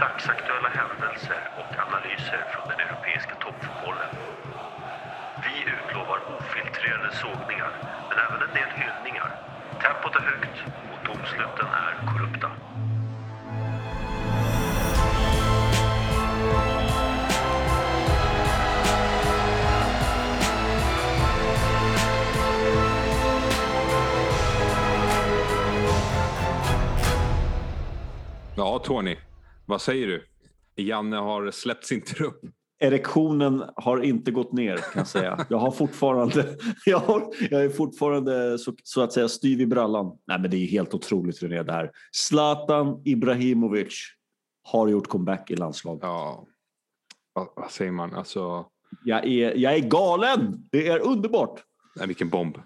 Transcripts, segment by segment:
dagsaktuella händelser och analyser från den europeiska toppfotbollen. Vi utlovar ofiltrerade sågningar, men även en del hyllningar. Tempot är högt och domsluten är korrupta. Ja, Tony. Vad säger du? Janne har släppt sin trupp. Erektionen har inte gått ner kan jag säga. Jag har fortfarande, jag, har, jag är fortfarande så, så, att säga styv i brallan. Nej men det är helt otroligt René det här. Zlatan Ibrahimovic har gjort comeback i landslaget. Ja, vad, vad säger man? Alltså... Jag är, jag är galen! Det är underbart! Nej, vilken bomb.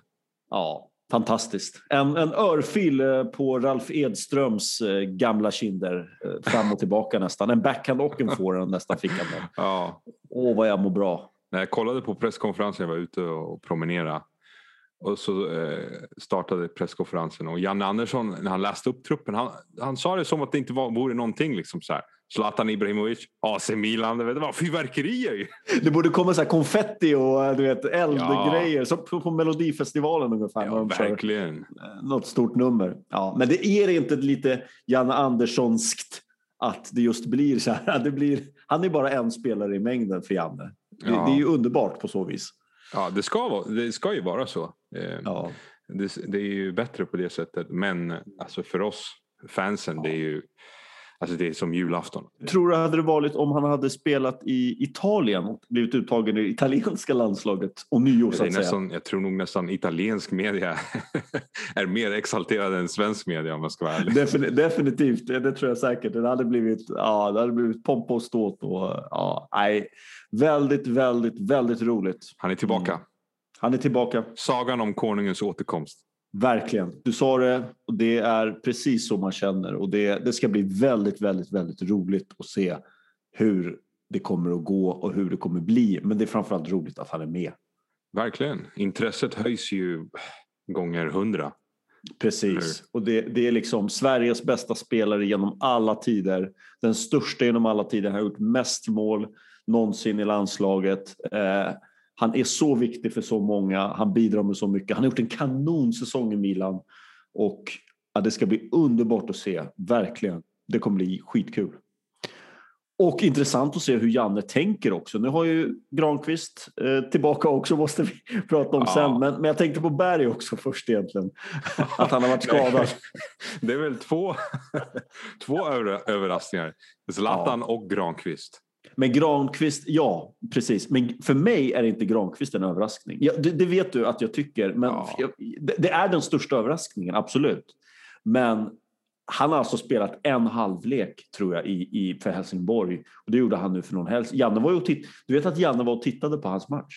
Ja, Fantastiskt. En, en örfil eh, på Ralf Edströms eh, gamla kinder. Eh, fram och tillbaka nästan. En backhand och en forehand nästan fick han. Ja. Åh, vad jag mår bra. När jag kollade på presskonferensen, jag var ute och promenerade. Och så eh, startade presskonferensen och Janne Andersson när han läste upp truppen, han, han sa det som att det inte var, vore någonting. Liksom så här. Zlatan Ibrahimovic, AC Milan, det var fyrverkerier Det borde komma så här konfetti och du vet, eldgrejer, ja. som på, på Melodifestivalen ungefär. Ja, verkligen. Något stort nummer. Ja, men det är inte lite Janne Anderssonskt att det just blir så här. Det blir, han är bara en spelare i mängden för Janne. Det, ja. det är ju underbart på så vis. Ja, det ska, vara, det ska ju vara så. Eh, ja. Det, det, är ju bättre på det sättet. Men alltså för oss fansen, det är ju Alltså det är som julafton. Tror du hade det varit om han hade spelat i Italien och blivit uttagen i det italienska landslaget och nio så att nästan, Jag tror nog nästan italiensk media är mer exalterad än svensk media om jag ska vara ärlig. Defin definitivt, det, det, tror jag säkert. Det hade blivit, ja, det hade blivit pompa och ståt och ja, nej. Väldigt, väldigt, väldigt roligt. Han är tillbaka. Mm. Han är tillbaka. Sagan om konungens återkomst. Verkligen. Du sa det och det är precis så man känner och det, det ska bli väldigt, väldigt, väldigt roligt att se hur det kommer att gå och hur det kommer bli. Men det är framförallt roligt att han är med. Verkligen. Intresset höjs ju gånger hundra. Precis. Och det, det, är liksom Sveriges bästa spelare genom alla tider. Den största genom alla tider. Han har gjort mest mål någonsin i landslaget. Eh, han är så viktig för så många, han bidrar med så mycket. Han har gjort en kanonsäsong i Milan och ja, det ska bli underbart att se, verkligen. Det kommer bli skitkul. Och intressant att se hur Janne tänker också. Nu har ju Granqvist eh, tillbaka också, måste vi prata om ja. sen. Men, men jag tänkte på Berg också först egentligen. Att han har varit skadad. det är väl två, två överraskningar. Zlatan ja. och Granqvist. Men Granqvist, ja precis. Men för mig är inte Granqvist en överraskning. Ja, det, det, vet du att jag tycker. Men ja. jag, det, det, är den största överraskningen, absolut. Men han har alltså spelat en halvlek tror jag i, i, för Helsingborg. Och det gjorde han nu för någon helg. Janne var ju och titt, Du vet att Janne var och tittade på hans match?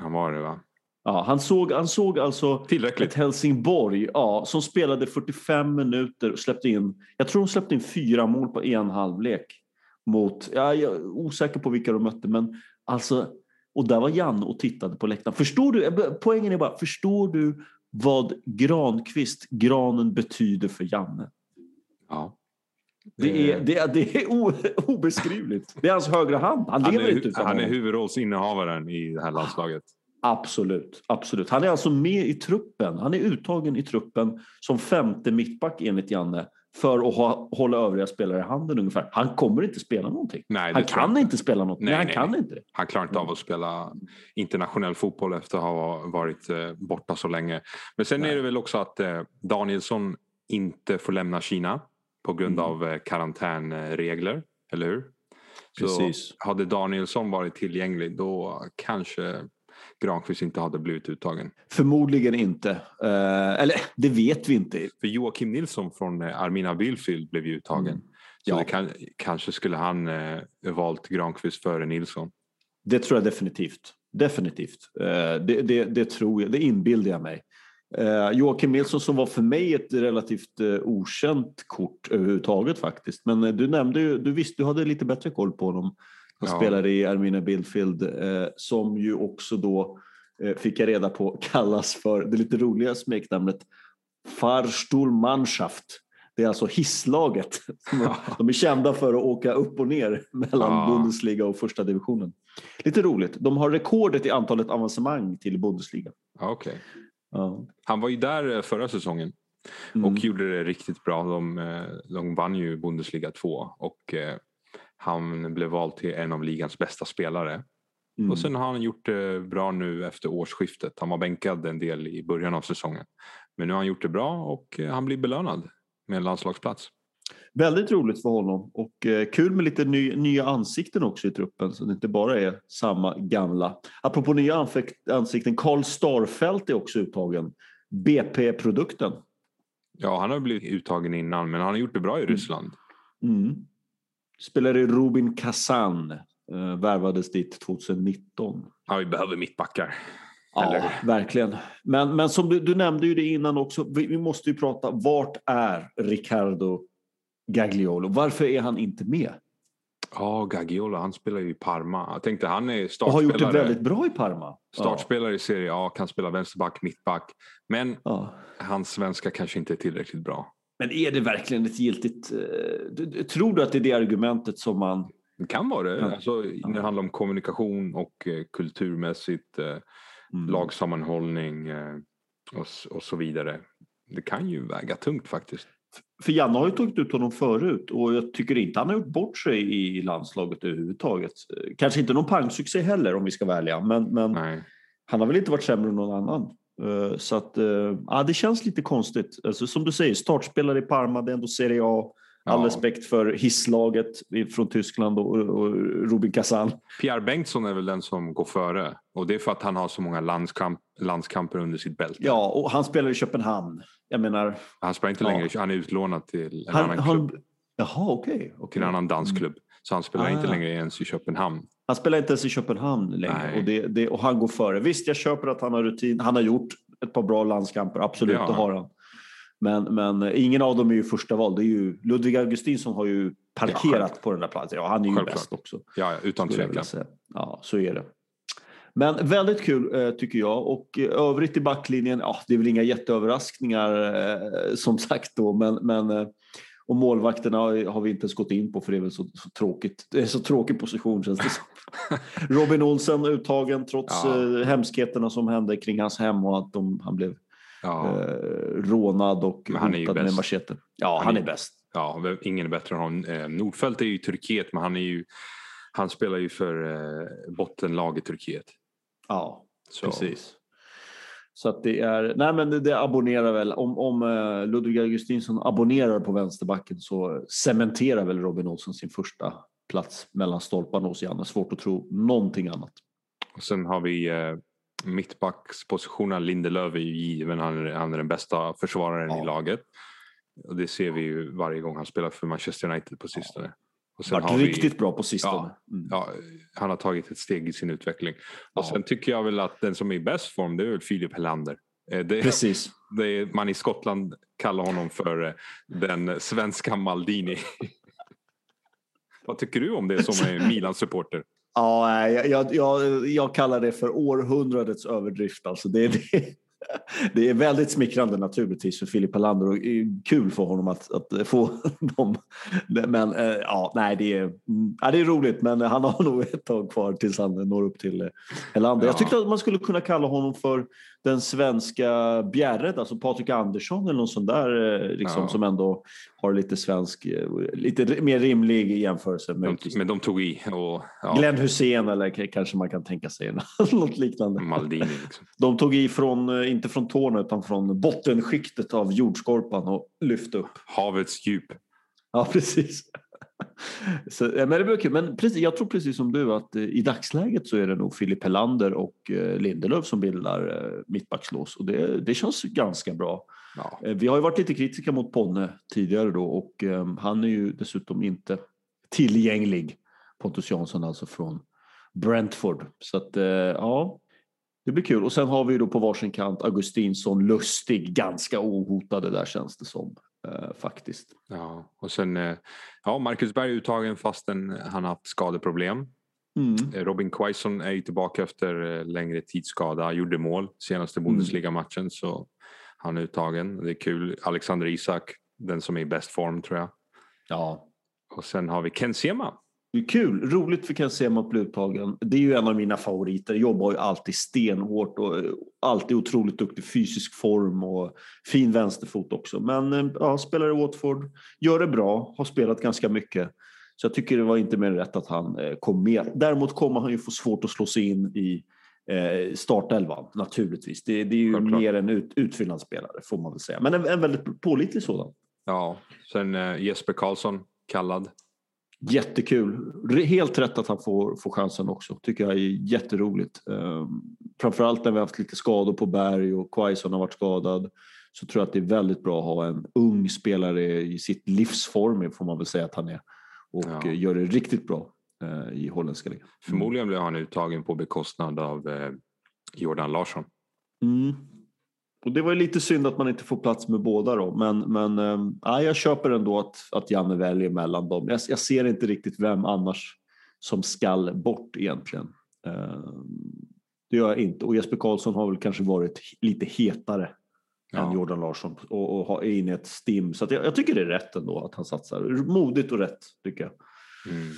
Han var det va? Ja, han såg, han såg alltså Tillräckligt. ett Helsingborg ja, som spelade 45 minuter och släppte in, jag tror de släppte in fyra mål på en halvlek mot, ja, jag är osäker på vilka de mötte, men alltså, och där var Janne och tittade på läktaren. Förstår du, poängen är bara, förstår du vad Granqvist, granen betyder för Janne? Ja. Det är, det är, det är obeskrivligt. Det är hans högra hand. Han, han lever är, inte utan Han är huvudrollsinnehavaren i det här landslaget. Absolut, absolut. Han är alltså med i truppen. Han är uttagen i truppen som femte mittback enligt Janne för att ha, hålla övriga spelare i handen ungefär. Han kommer inte spela någonting. Nej, han kan inte spela något. Nej, nej, han kan inte det. Han klarar inte av att spela internationell fotboll efter att ha varit eh, borta så länge. Men sen nej. är det väl också att eh, Danielsson inte får lämna Kina på grund mm. av eh, karantänregler, eller hur? Precis. Så hade Danielsson varit tillgänglig då kanske Granqvist inte hade blivit uttagen? Förmodligen inte. Uh, eller det vet vi inte. För Joakim Nilsson från eh, Armina Billfield blev ju uttagen. Mm. Så ja. kan, kanske skulle han uh, valt Granqvist före Nilsson. Det tror jag definitivt. Definitivt. Uh, det, det, det, tror jag, det inbillar jag mig. Uh, Joakim Nilsson som var för mig ett relativt uh, okänt kort överhuvudtaget faktiskt. Men uh, du nämnde ju, du visste, du hade lite bättre koll på honom. Han ja. spelade i Armina Billfield eh, som ju också då eh, fick jag reda på kallas för det lite roliga smeknamnet Fahrstuhlmannschaft. Det är alltså hisslaget. De är kända för att åka upp och ner mellan ja. Bundesliga och första divisionen. Lite roligt. De har rekordet i antalet avancemang till Bundesliga. Okay. Ja. Han var ju där eh, förra säsongen och mm. gjorde det riktigt bra. De, eh, de vann ju Bundesliga 2 och eh, han blev vald till en av ligans bästa spelare. Mm. Och sen har han gjort det bra nu efter årsskiftet. Han var bänkad en del i början av säsongen. Men nu har han gjort det bra och han blir belönad med en landslagsplats. Väldigt roligt för honom och eh, kul med lite ny, nya ansikten också i truppen så det inte bara är samma gamla. Apropå nya ansikten, Karl Starfelt är också uttagen. BP-produkten. Ja, han har blivit uttagen innan men han har gjort det bra i mm. Ryssland. Mm. Spelare Rubin Kazan eh, värvades dit 2019. Ja, vi behöver mittbackar. Ja, Eller? verkligen. Men, men som du, du, nämnde ju det innan också, vi, vi, måste ju prata, vart är Riccardo Gagliolo? Varför är han inte med? Ja, Gagliolo, han spelar ju i Parma. Jag tänkte han är startspelare. Och har gjort det väldigt bra i Parma. Startspelare ja. i Serie A, kan spela vänsterback, mittback. Men ja. hans svenska kanske inte är tillräckligt bra. Men är det verkligen ett giltigt... Uh, tror du att det är det argumentet som man... Det kan vara det. Alltså, när det handlar om kommunikation och uh, kulturmässigt. Uh, mm. lagsammanhållning eh, och, och så vidare. Det kan ju väga tungt faktiskt. För Janne har ju tagit ut honom förut och jag tycker inte han har gjort bort sig i landslaget överhuvudtaget. Kanske inte någon pangsuccé heller om vi ska vara ärliga, men, men han har väl inte varit sämre än någon annan. Eh, så att, eh, ja, det känns lite konstigt. Alltså, som du säger, startspelare i Parma, det är ändå Serie A. All ja. respekt för hisslaget från Tyskland och, och Rubin Kazan. Pierre Bengtsson är väl den som går före och det är för att han har så många landskamp, landskamper under sitt bälte. Ja, och han spelar i Köpenhamn. Jag menar... Han spelar inte ja. längre, han är utlånad till en han, annan klubb. Han, jaha, okej. Okay, okay. Till en annan dansklubb. Så han spelar ah. inte längre ens i Köpenhamn. Han spelar inte ens i Köpenhamn längre och, det, det, och han går före. Visst, jag köper att han har rutin. Han har gjort ett par bra landskamper, absolut, ja. det har han. Men, men ingen av dem är ju första val. Det är ju, Ludvig Augustinsson har ju parkerat ja, på den där platsen. Ja, han är ju Självklart. bäst också. Ja, utan tvekan. Ja, så är det. Men väldigt kul eh, tycker jag och övrigt i backlinjen, ja, det är väl inga jätteöverraskningar eh, som sagt då, men, men eh, och målvakterna har vi inte ens gått in på för det är väl så, så tråkigt. Det är så tråkig position känns det som. Robin Olsen uttagen trots ja. hemskheterna som hände kring hans hem och att de, han blev ja. eh, rånad och hotad med machete. Ja, han, han är, är bäst. Ja, ingen är bättre än honom. Eh, Nordfeldt är ju i Turkiet men han, är ju, han spelar ju för eh, bottenlag i Turkiet. Ja, Så. precis. Så att det är, nej men det, det abonnerar väl, om, om uh, Ludvig Augustinsson abonnerar på vänsterbacken så cementerar väl Robin Olsson sin första plats mellan stolparna hos Janne. Svårt att tro någonting annat. Och sen har vi uh, mittbackspositionen. Lindelöf är ju given, han är, han är den bästa försvararen ja. i laget. Och det ser vi ju varje gång han spelar för Manchester United på sistone. Och Vart riktigt vi, bra på sistone. Ja, mm. ja, han har tagit ett steg i sin utveckling. Och ja. sen tycker jag väl att den som är i bäst form det är väl Filip Helander. Eh, det, Precis. Det man i Skottland kallar honom för eh, den svenska Maldini. Vad tycker du om det som är Milan-supporter? Ja, jag, jag, jag, kallar det för århundradets överdrift. Alltså det, det, det är väldigt smickrande naturligtvis för Filip Helander och kul för honom att, att få dem. Men eh, ja, nej, det är, mm, ja, det är roligt men han har nog ett tag kvar tills han når upp till Helander. Ja. Jag tyckte att man skulle kunna kalla honom för den svenska Bjärred, alltså Patrik Andersson eller någon sån där eh, liksom, ja. som ändå har lite svensk, eh, lite mer rimlig jämförelse. De, men de tog i. Och, ja. Glenn Hussein eller kanske man kan tänka sig något liknande. Maldini. Liksom. De tog i från, eh, inte från tårna utan från bottenskiktet av jordskorpan och lyfte upp. Havets djup. Ja, precis. Så, men det blir kul. Men precis, jag tror precis som du att i dagsläget så är det nog Filip Helander och Lindelöf som bildar mittbackslås och det, det känns ganska bra. Ja. Eh, vi har ju varit lite kritiska mot Ponne tidigare då och han är ju dessutom inte tillgänglig. Pontus Jansson alltså från Brentford. Så att ja, det blir kul. Och sen har vi då på varsin kant Augustinsson, Lustig, ganska ohotade där känns det som. Uh, faktiskt. Ja, och sen uh, ja, Marcus Berg uttagen fastän han haft skadeproblem. Mm. Robin Quaison är ju tillbaka efter längre tidsskada, gjorde mål senaste mm. Bundesliga-matchen så han är uttagen. Det är kul. Alexander Isak den som är i bäst form tror jag. Ja. Och sen har vi Ken Sema. Det är kul, roligt för Ken Sema att bli uttagen. Det är ju en av mina favoriter. Jobbar ju alltid stenhårt och alltid otroligt duktig fysisk form och fin vänsterfot också. Men eh, ja, spelar i Watford, gör det bra, har spelat ganska mycket. Så jag tycker det var inte mer rätt att han eh, kom med. Däremot kommer han ju få svårt att slå sig in i eh, startelvan naturligtvis. Det, det är ju Självklart. mer en ut, utfyllnadsspelare får man väl säga. Men en, en väldigt pålitlig sådan. Ja, sen eh, Jesper Karlsson kallad. Jättekul. Helt rätt att han får, får chansen också. Tycker jag är jätteroligt. Um, framförallt när vi haft lite skador på Berg och Quaison har varit skadad så tror jag att det är väldigt bra att ha en ung spelare i sitt livsform får man väl säga att han är och ja. gör det riktigt bra uh, i holländska ligan. Förmodligen blir han uttagen på bekostnad av uh, Jordan Larsson. Mm. Och det var ju lite synd att man inte får plats med båda då, men, men äh, jag köper ändå att, att Janne väljer mellan dem. Jag, jag ser inte riktigt vem annars som skall bort egentligen. Äh, det gör jag inte. Och Jesper Karlsson har väl kanske varit lite hetare ja. än Jordan Larsson och, och är inne i ett stim. Så jag, jag, tycker det är rätt ändå att han satsar. Modigt och rätt tycker jag. Mm.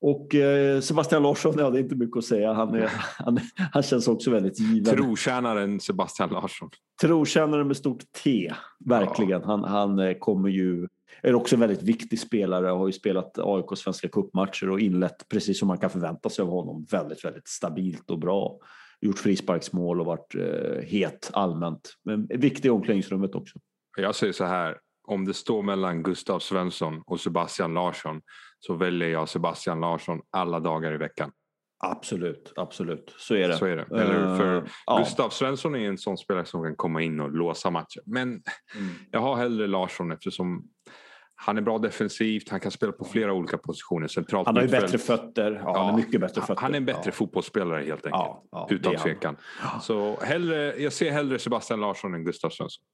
Och eh, Sebastian Larsson, ja det är inte mycket att säga. Han, är, han, han känns också väldigt given. Trotjänaren Sebastian Larsson. Trotjänaren med stort T, verkligen. Ja. Han, han eh, kommer ju, är också en väldigt viktig spelare och har ju spelat AIK Svenska cupmatcher och inlett precis som man kan förvänta sig av honom väldigt, väldigt stabilt och bra. Gjort frisparksmål och varit eh, het allmänt. Men viktig i omklädningsrummet också. Jag säger så här, om det står mellan Gustav Svensson och Sebastian Larsson så väljer jag Sebastian Larsson alla dagar i veckan. Absolut, absolut. Så är det. Så är det. Eller för uh, Gustav. Svensson är en sån spelare som kan komma in och låsa matcher. Men mm. jag har hellre Larsson eftersom han är bra defensivt, han kan spela på flera olika positioner. Centralt han har ju bättre fötter. Ja, ja, han är mycket bättre fötter. Han är en bättre ja. fotbollsspelare helt enkelt. Utan tvekan. Så hellre, jag ser hellre Sebastian Larsson än Gustav Svensson.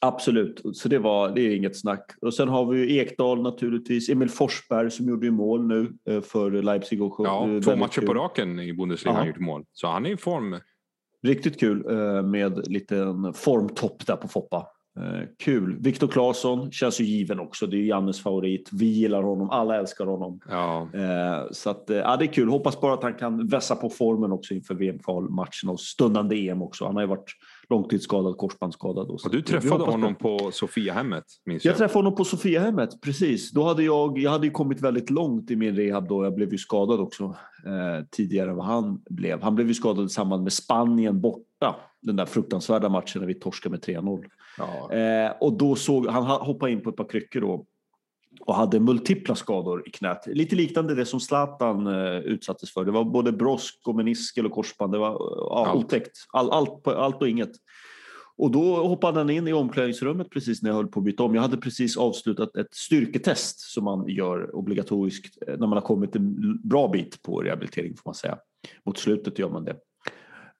Absolut, så det, var, det är inget snack. Och sen har vi Ekdal naturligtvis, Emil Forsberg som gjorde mål nu eh, för Leipzig. Och ja, två matcher kul. på raken i Bundesliga har han gjort mål. Så han är i form. Riktigt kul eh, med liten formtopp där på Foppa. Eh, kul. Viktor Claesson känns ju given också. Det är Jannes favorit. Vi gillar honom. Alla älskar honom. Ja. Så att, ja, det är kul. Hoppas bara att han kan vässa på formen också inför VM-kvalmatchen och stundande EM också. Han har ju varit långtidsskadad, korsbandsskadad. Och, och du träffade honom på Sofiahemmet? Minns jag. jag träffade honom på Sofiahemmet, precis. Då hade jag, jag hade kommit väldigt långt i min rehab då. Jag blev ju skadad också eh, tidigare än vad han blev. Han blev ju skadad i samband med Spanien borta. Den där fruktansvärda matchen när vi torskade med 3-0. Ja. Eh, och då såg, han hoppade in på ett par kryckor då och hade multipla skador i knät. Lite liknande det som Zlatan uh, utsattes för. Det var både brosk och meniskel och korsband. Det var uh, allt. otäckt. All, allt, allt och inget. Och då hoppade han in i omklädningsrummet precis när jag höll på att byta om. Jag hade precis avslutat ett styrketest som man gör obligatoriskt eh, när man har kommit en bra bit på rehabilitering får man säga. Mot slutet gör man det.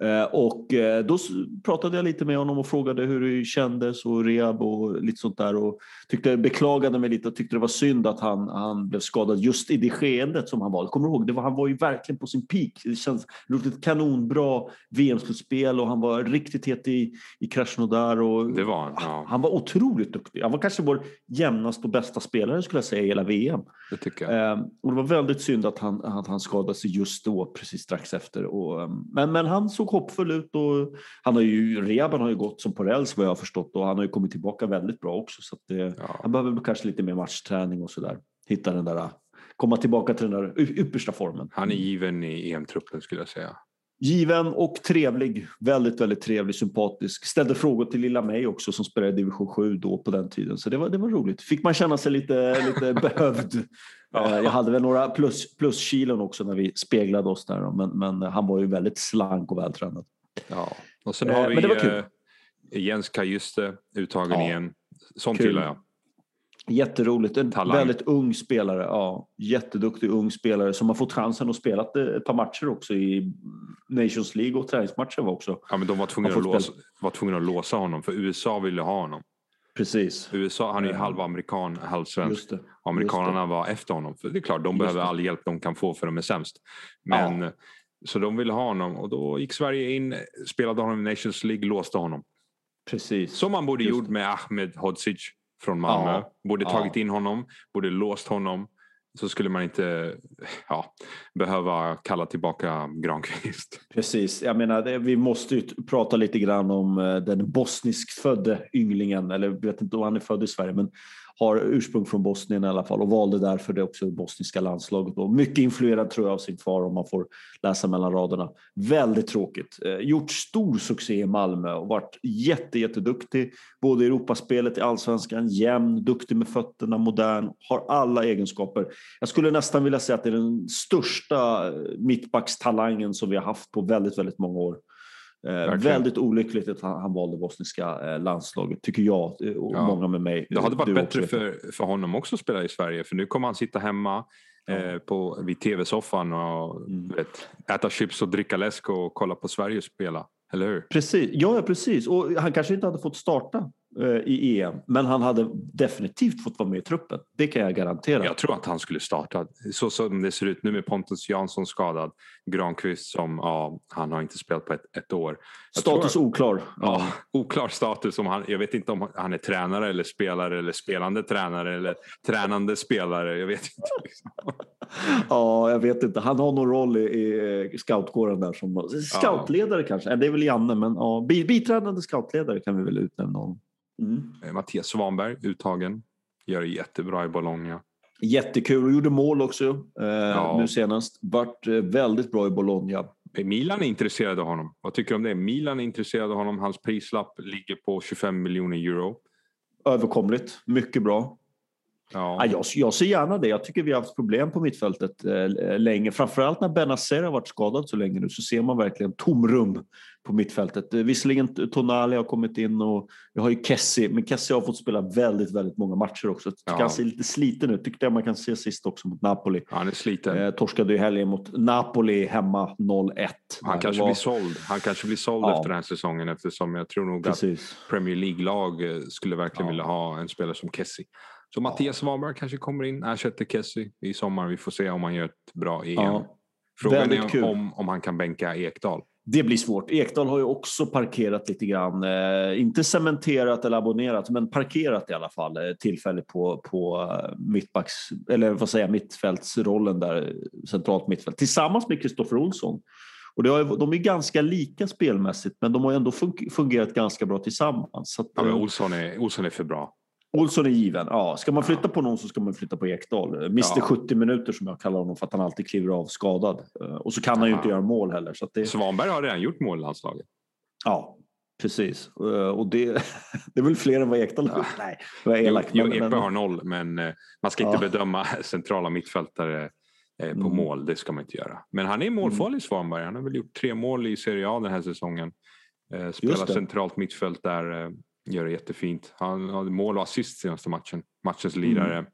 Eh, och eh, då pratade jag lite med honom och frågade hur det kändes och rehab och lite sånt där och tyckte, beklagade mig lite och tyckte det var synd att han, han blev skadad just i det skeendet som han var. Kommer ihåg, det var, han var ju verkligen på sin peak. Det känns ett kanonbra VM-slutspel och han var riktigt het i, i Krasnodar. Och, det var han. Ja. Han var otroligt duktig. Han var kanske vår jämnaste och bästa spelare skulle jag säga i hela VM. Det tycker jag. Eh, och det var väldigt synd att han, att han skadade sig just då, precis strax efter. Och, men, men han såg hoppfull ut och han har ju, rehaben har ju gått som på räls vad jag har förstått och han har ju kommit tillbaka väldigt bra också. Så det, ja. Han behöver kanske lite mer matchträning och sådär. Hitta den där, komma tillbaka till den där yppersta formen. Han är given i EM-truppen skulle jag säga. Given och trevlig. Väldigt, väldigt trevlig, sympatisk. Ställde frågor till lilla mig också som spelade i division 7 då på den tiden. Så det var, det var roligt. Fick man känna sig lite, lite behövd. Ja. Jag hade väl några plus, plus kilon också när vi speglade oss där. Men, men han var ju väldigt slank och vältränad. Ja, och sen har vi eh, Jens Kajuste uttagen ja. igen. Sånt gillar jag. Jätteroligt. En Talang. väldigt ung spelare. Ja, jätteduktig ung spelare som har fått chansen att spela ett par matcher också i Nations League och träningsmatcher var också. Ja, men de var tvungna, att låsa, var tvungna att låsa honom för USA ville ha honom. Precis. USA, han är ju halv amerikan, halv svensk. Amerikanerna var efter honom. För det är klart, de behöver all hjälp de kan få för de är sämst. Men, ja. Så de ville ha honom och då gick Sverige in, spelade honom i Nations League, låste honom. Precis. Som man borde Just gjort med Ahmed Hodzic från Malmö. Ja. Borde tagit ja. in honom, borde låst honom. Så skulle man inte ja, behöva kalla tillbaka Granqvist. Precis, jag menar vi måste ju prata lite grann om den den bosniskfödde ynglingen, eller jag vet inte om han är född i Sverige, men har ursprung från Bosnien i alla fall och valde därför det också bosniska landslaget. Och mycket influerad tror jag av sin far om man får läsa mellan raderna. Väldigt tråkigt. Eh, gjort stor succé i Malmö och varit jätte, jätteduktig. Både i Europaspelet, i allsvenskan, jämn, duktig med fötterna, modern, har alla egenskaper. Jag skulle nästan vilja säga att det är den största eh, mittbackstalangen som vi har haft på väldigt, väldigt många år. Eh, väldigt olyckligt att han, han valde bosniska eh, landslaget, tycker jag eh, och ja. många med mig. Det hade varit bättre för, för honom också att spela i Sverige för nu kommer han sitta hemma eh, på, vid tv-soffan och mm. vet, äta chips och dricka läsk och kolla på Sverige spela. Eller hur? Precis, ja precis. Och han kanske inte hade fått starta i EM. Men han hade definitivt fått vara med i truppen. Det kan jag garantera. Jag tror att han skulle starta. Så som det ser ut nu med Pontus Jansson skadad. Granqvist som, ja, han har inte spelat på ett, ett år. Jag status tror, oklar. Ja, oklar status. Om han, jag vet inte om han är tränare eller spelare eller spelande tränare eller tränande spelare. Jag vet inte. Ja, jag vet inte. Han har någon roll i, i scoutkåren där som scoutledare ja. kanske. Det är väl Janne, men ja, biträdande scoutledare kan vi väl utnämna honom. Mm. Eh, Mattias Svanberg, uttagen. Gör det jättebra i Bologna. Jättekul och gjorde mål också eh, ja. nu senast. Vart eh, väldigt bra i Bologna. Milan är intresserade av honom. Vad tycker du om det? Milan är intresserade av honom. Hans prislapp ligger på 25 miljoner euro. Överkomligt. Mycket bra. Ja. jag, jag ser gärna det. Jag tycker vi har haft problem på mittfältet eh, länge. Framförallt när Benazer har varit skadad så länge nu så ser man verkligen tomrum på mittfältet. Eh, visserligen Tonali har kommit in och vi har ju Kessie, men Kessie har fått spela väldigt, väldigt många matcher också. Jag tycker ja. han ser lite sliten ut. Tyckte jag man kan se sist också mot Napoli. Han är sliten. Eh, torskade i helgen mot Napoli hemma 0-1. Han kanske var... blir såld. Han kanske blir såld ja. efter den här säsongen eftersom jag tror nog Precis. att Premier League-lag eh, skulle verkligen ja. vilja ha en spelare som Kessie. Så Mattias Svanberg kanske kommer in, ersätter Kessie i sommar. Vi får se om han gör ett bra EM. Ja. Frågan är om, om han kan bänka Ekdal. Det blir svårt. Ekdal har ju också parkerat lite grann. Eh, inte cementerat eller abonnerat, men parkerat i alla fall eh, tillfälligt på, på eh, mittbacks, eller vad säger mittfältsrollen där, centralt mittfält, tillsammans med Kristoffer Olsson. Och det har, de är ganska lika spelmässigt, men de har ändå fungerat ganska bra tillsammans. Att, ja, eh, Olsson, är, Olsson är för bra. Olsson är given. Ja, ska man flytta på någon så ska man flytta på Ekdal. Mr ja. 70 minuter som jag kallar honom för att han alltid kliver av skadad. Eh, och så kan han ju inte göra mål heller. Så det... Svanberg har redan gjort mål i landslaget. Ja, precis. Eh, och det, det är väl fler än vad Ekdal har gjort. Nej, elakt. Jo, jo Ekberg har noll, men eh, man ska inte ja. bedöma centrala mittfältare på mm. mål. Det ska man inte göra. Men han är målfarlig, mm. Svanberg. Han har väl gjort tre mål i Serie A den här säsongen. Spelar centralt mittfält där Gör det jättefint. Han hade mål och assist senaste matchen. Matchens lirare. Mm.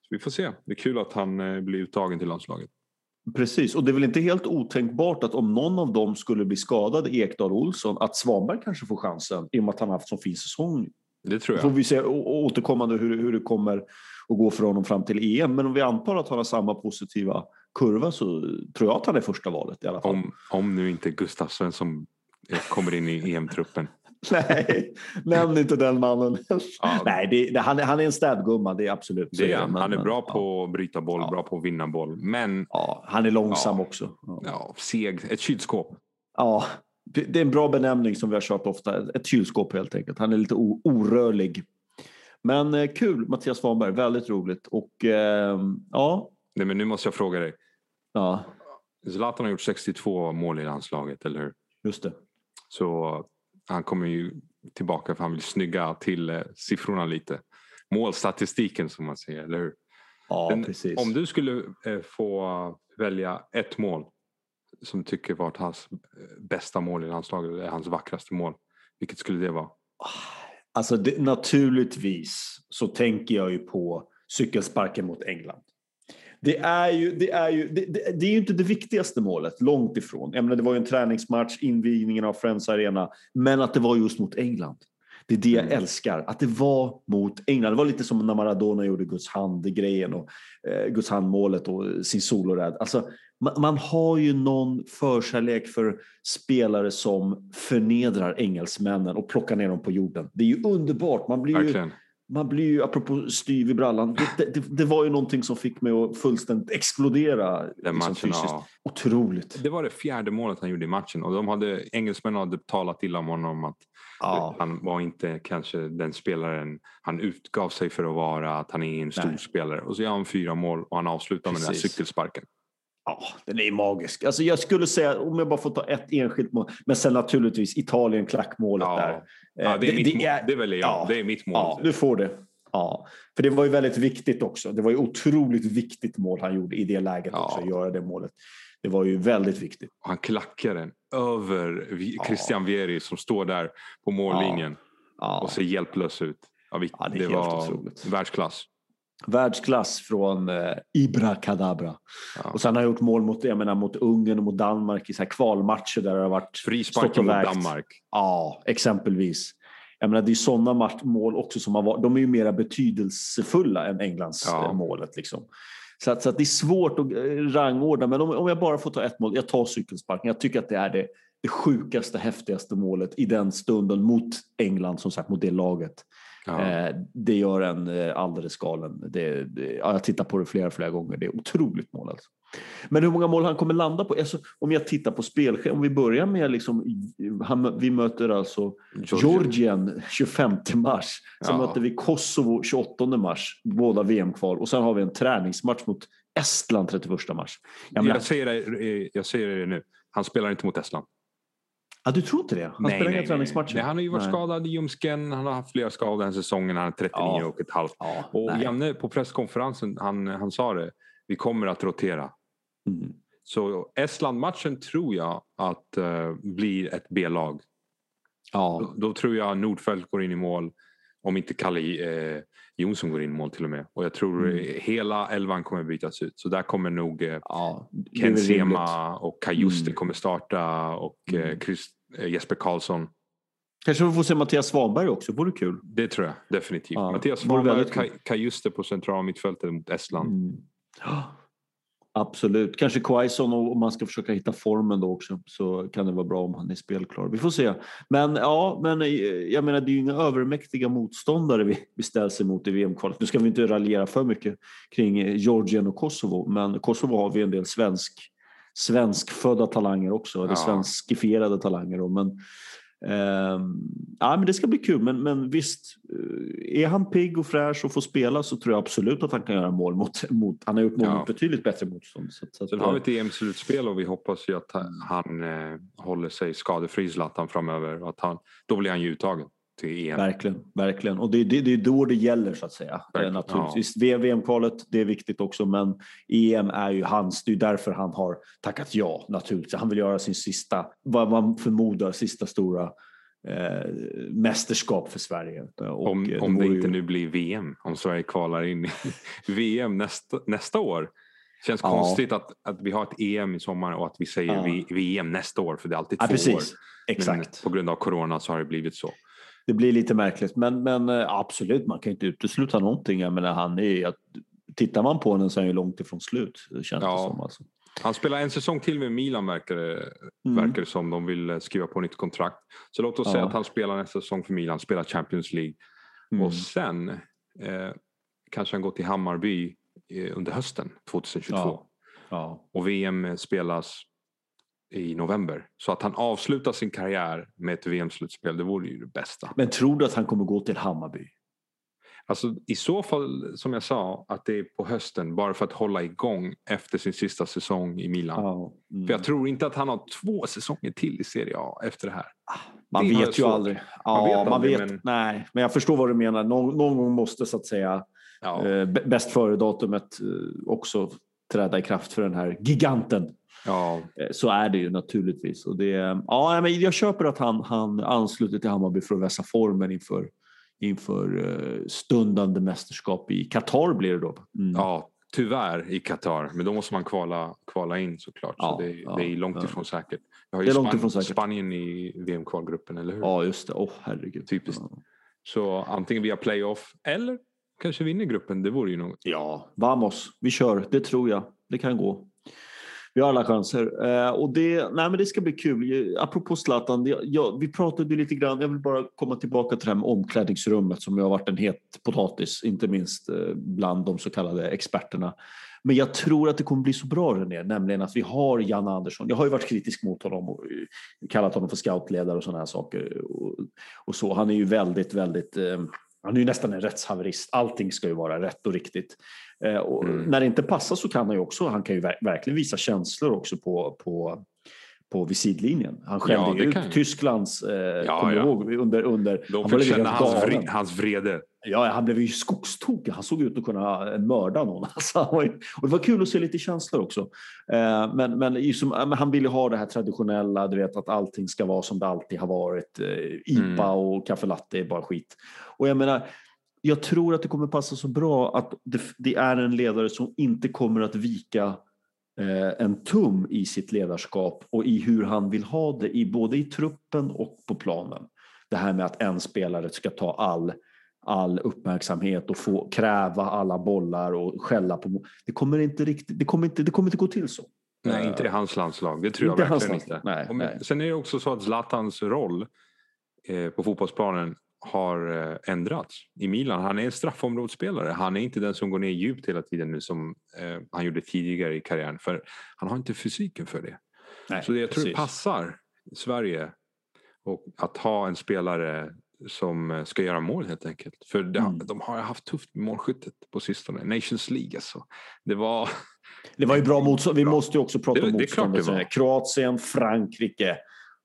Så vi får se. Det är kul att han eh, blir uttagen till landslaget. Precis, och det är väl inte helt otänkbart att om någon av dem skulle bli skadad, Ekdal och Olsson, att Svanberg kanske får chansen i och med att han haft så fin säsong. Det tror jag. Får vi se återkommande hur, hur det kommer att gå för honom fram till EM. Men om vi antar att han har samma positiva kurva så tror jag att han är första valet i alla fall. Om, om nu inte Gustav Svensson kommer in i EM-truppen. Nej, nämn inte den mannen. Ja. Nej, det, det, han, är, han är en städgumma, det är absolut det är, men, Han är bra på att bryta boll, ja. bra på att vinna boll. Men, ja, han är långsam också. Ja. seg. Ett kylskåp. Ja, det är en bra benämning som vi har kört ofta. Ett kylskåp helt enkelt. Han är lite orörlig. Men eh, kul Mattias Svanberg, väldigt roligt. Och eh, ja. Nej, men nu måste jag fråga dig. Ja. Zlatan har gjort 62 mål i landslaget, eller hur? Just det. Så han kommer ju tillbaka för han vill snygga till eh, siffrorna lite. Målstatistiken som man säger, eller hur? Ja, Men precis. Om du skulle eh, få välja ett mål som tycker varit hans eh, bästa mål i landslaget, eller hans vackraste mål. Vilket skulle det vara? Alltså det, naturligtvis så tänker jag ju på cykelsparken mot England. Det är ju, det är ju, det, det, det, är ju inte det viktigaste målet, långt ifrån. Jag menar, det var ju en träningsmatch, invigningen av Friends Arena, men att det var just mot England. Det är det jag mm. älskar, att det var mot England. Det var lite som när Maradona gjorde Guds hand-grejen och eh, Guds hand-målet och sin soloräd. Alltså, man, man, har ju någon förkärlek för spelare som förnedrar engelsmännen och plockar ner dem på jorden. Det är ju underbart. Man blir ju, man blir ju, apropå styv i brallan, det, det, det, var ju någonting som fick mig att fullständigt explodera. Den liksom, matchen, fysiskt. Ja. Otroligt. Det var det fjärde målet han gjorde i matchen och de hade, engelsmännen hade talat till om honom att ja. han var inte kanske den spelaren han utgav sig för att vara, att han är en stor Nej. spelare. Och så gör han fyra mål och han avslutar Precis. med den här cykelsparken. Ja, den är magisk. Alltså jag skulle säga, om jag bara får ta ett enskilt mål, men sen naturligtvis Italien klackmålet ja. där. Ja, det, är det, mitt det, är, det väljer jag. Ja, det är mitt mål. Ja, du får det. Ja, för det var ju väldigt viktigt också. Det var ju otroligt viktigt mål han gjorde i det läget ja. också, att göra det målet. Det var ju väldigt viktigt. Han klackar den över Christian Vieri som står där på mållinjen ja. och ser hjälplös ut. Ja, det, det var otroligt. världsklass. Världsklass från eh, Ibra Kadabra. Ja. Och sen har han gjort mål mot, jag menar, mot Ungern och mot Danmark i så här kvalmatcher där det har varit Frisparken mot Danmark. Ja, exempelvis. Jag menar, det är sådana mål också som har varit, de är ju mera betydelsefulla än Englands ja. Eh, målet. Liksom. Så, att, så att det är svårt att eh, rangordna, men om, om jag bara får ta ett mål, jag tar cykelsparken. Jag tycker att det är det, det sjukaste, häftigaste målet i den stunden mot England, som sagt, mot det laget. Ja. Eh, det gör en eh, alldeles galen. Det, det, ja, jag tittar på det flera, flera gånger. Det är otroligt mål. Alltså. Men hur många mål han kommer landa på? Alltså, om jag tittar på spelschemat, om vi börjar med liksom, han, vi möter alltså Georgien 25 mars. Sen ja. möter vi Kosovo 28 mars, båda VM-kval. Och sen har vi en träningsmatch mot Estland 31 mars. Jag, jag, säger det, jag säger det nu, han spelar inte mot Estland. Ja, du tror inte det? Han nej, spelar inga träningsmatcher? Nej, han har ju varit nej. skadad i ljumsken. Han har haft flera skador den säsongen. Han är 39 ja. och ett halvt. Ja, och nej. Janne på presskonferensen, han, han sa det. Vi kommer att rotera. Mm. Så Estland-matchen tror jag att uh, blir ett B-lag. Ja. Då, då, tror jag Nordfeldt går in i mål. Om inte Kalle eh, Jonsson går in i mål till och med. Och jag tror mm. hela elvan kommer bytas ut. Så där kommer nog eh, ja, Ken Sema och Kajuste mm. kommer starta och eh, mm. Chris, eh, Jesper Karlsson. Kanske vi får se Mattias Svanberg också, vore kul. Det tror jag definitivt. Ja, Mattias Svanberg och Kajuste på centrala mittfältet mot Estland. Mm. Absolut. Kanske Quaison om man ska försöka hitta formen då också så kan det vara bra om han är spelklar. Vi får se. Men ja, men eh, jag menar det är ju inga övermäktiga motståndare vi, vi ställs emot i VM-kvalet. Nu ska vi inte raljera för mycket kring eh, Georgien och Kosovo, men Kosovo har vi en del svensk svenskfödda talanger också, eller ja. svenskifierade talanger. Då, men Eh, ja, men det ska bli kul, men, men visst, eh, är han pigg och fräsch och får spela så tror jag absolut att han kan göra mål mot, mot han har gjort mål ja. mot betydligt bättre motstånd. Så, så Sen har vi ett EM-slutspel och vi hoppas ju att han, han eh, håller sig skadefri Zlatan framöver och att han, då blir han ju uttagen till EM. Verkligen, verkligen. Och det, det, det är då det gäller så att säga. Verkligen. Naturligtvis. Ja. VM-kvalet, det är viktigt också, men EM är ju hans. Det är därför han har tackat ja naturligtvis. Han vill göra sin sista, vad man förmodar, sista stora eh, mästerskap för Sverige. Och om om det, det inte ju... nu blir VM, om Sverige kvalar in i VM nästa, nästa år. Känns ja. konstigt att, att vi har ett EM i sommar och att vi säger ja. VM nästa år för det är alltid två ja, precis. år. Exakt. Men på grund av corona så har det blivit så det blir lite märkligt, men, men eh, absolut, man kan inte utesluta någonting. Jag menar, han är, tittar man på honom så är han ju långt ifrån slut, känns ja. det som. Alltså. Han spelar en säsong till med Milan verkar det, mm. verkar som. De vill eh, skriva på nytt kontrakt. Så låt oss ja. säga att han spelar nästa säsong för Milan, spelar Champions League. Mm. Och sen eh, kanske han går till Hammarby eh, under hösten 2022. Ja. Ja. Och VM spelas i november. Så att han avslutar sin karriär med ett VM-slutspel, det vore ju det bästa. Men tror du att han kommer gå till Hammarby? Alltså i så fall, som jag sa, att det är på hösten bara för att hålla igång efter sin sista säsong i Milan. Oh, mm. För jag tror inte att han har två säsonger till i Serie A efter det här. Ah, man det vet ju aldrig. Ja, man vet, aldrig, vet men... Nej, men jag förstår vad du menar. Någon, någon gång måste så att säga ja. eh, bäst före-datumet eh, också träda i kraft för den här giganten. Ja. Eh, så är det ju naturligtvis. Och det, ja, men jag köper att han, han ansluter till Hammarby för att vässa formen inför, inför eh, stundande mästerskap i Qatar blir det då. Mm. Ja, tyvärr i Qatar. Men då måste man kvala, kvala in såklart. Ja, så det, ja, det är långt ifrån ja. säkert. Vi har ju Span säkert. Spanien i VM-kvalgruppen, eller hur? Ja, just det. Åh, oh, herregud. Typiskt. Så antingen via playoff eller kanske vinner gruppen. Det vore ju något. Ja, vamos. Vi kör. Det tror jag. Det kan gå vi har alla chanser. Eh, och det, nej, men det ska bli kul. Eh, apropå Zlatan, det, jag, vi pratade lite grann, jag vill bara komma tillbaka till det här med omklädningsrummet som har varit en het potatis, inte minst eh, bland de så kallade experterna. Men jag tror att det kommer bli så bra René, nämligen att vi har Jan Andersson. Jag har ju varit kritisk mot honom och eh, kallat honom för scoutledare och sådana här saker. Och, och så. Han är ju väldigt, väldigt eh, han är ju nästan en rättshaverist. Allting ska ju vara rätt och riktigt. Eh, och mm. När det inte passar så kan han ju också, han kan ju verkligen visa känslor också på, på, på vid sidlinjen. Han skällde ja, ut Tysklands, eh, ja, kommer ja. ihåg, under... under De fick känna hans, vre, hans vrede. Ja, han blev ju skogstokig. Han såg ut att kunna mörda någon. Alltså, och det var kul att se lite känslor också. Eh, men, men, liksom, han ville ha det här traditionella, du vet att allting ska vara som det alltid har varit. Eh, IPA mm. och kaffe latte är bara skit. Och jag menar, jag tror att det kommer passa så bra att det, det är en ledare som inte kommer att vika eh, en tum i sitt ledarskap och i hur han vill ha det, i, både i truppen och på planen. Det här med att en spelare ska ta all, all uppmärksamhet och få kräva alla bollar och skälla på... Det kommer inte, riktigt, det kommer inte, det kommer inte gå till så. Nej, inte i hans landslag. Det tror inte jag verkligen inte. Nej, nej. Sen är det också så att Zlatans roll eh, på fotbollsplanen har eh, ändrats i Milan. Han är en straffområdesspelare. Han är inte den som går ner djupt hela tiden nu som eh, han gjorde tidigare i karriären. För han har inte fysiken för det. Nej, så det, jag tror precis. det passar Sverige och att ha en spelare som eh, ska göra mål helt enkelt. För de, mm. de har haft tufft med målskyttet på sistone. Nations League alltså. Det var... Det var ju bra motstånd. Vi måste ju också prata det, om motståndet. Kroatien, Frankrike.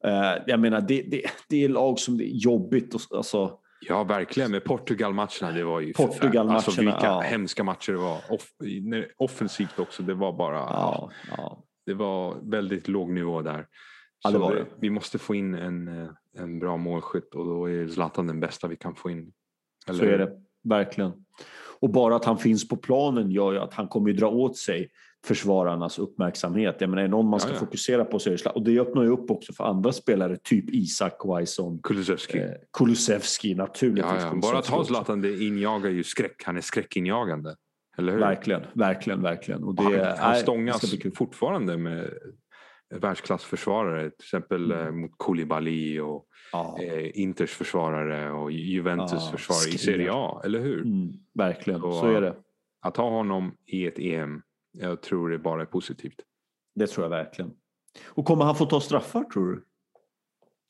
Uh, jag menar, det, det, det är lag som det är jobbigt. Och, alltså, ja, verkligen. Med Portugal-matcherna, det var ju Portugal-matcherna, alltså, vilka ja. hemska matcher det var. Off, offensivt också, det var bara... Ja, ja. Det var väldigt låg nivå där. Ja, det var det. vi måste få in en, eh, en bra målskytt och då är Zlatan den bästa vi kan få in. Eller? Så är det, verkligen. Och bara att han finns på planen gör ju att han kommer dra åt sig försvararnas uppmärksamhet. Jag menar, är någon man ska ja, ja. fokusera på så är det Och det öppnar ju upp också för andra spelare, typ Isak Quaison. Kulusevski. Eh, Kulusevski, naturligtvis. Ja, ja. Bara att ha Zlatan, det injagar ju skräck. Han är skräckinjagande. Eller hur? Verkligen, verkligen, verkligen. Och det, han, han stångas fortfarande med världsklassförsvarare, till exempel mm. Eh, mot Koulibaly och ja. eh, Inters försvarare och Juventus ja, försvarare i Serie A, eller hur? Mm, verkligen, så, så är det. Att ha honom i ett EM jag tror det bara är positivt. Det tror jag verkligen. Och kommer han få ta straffar tror du?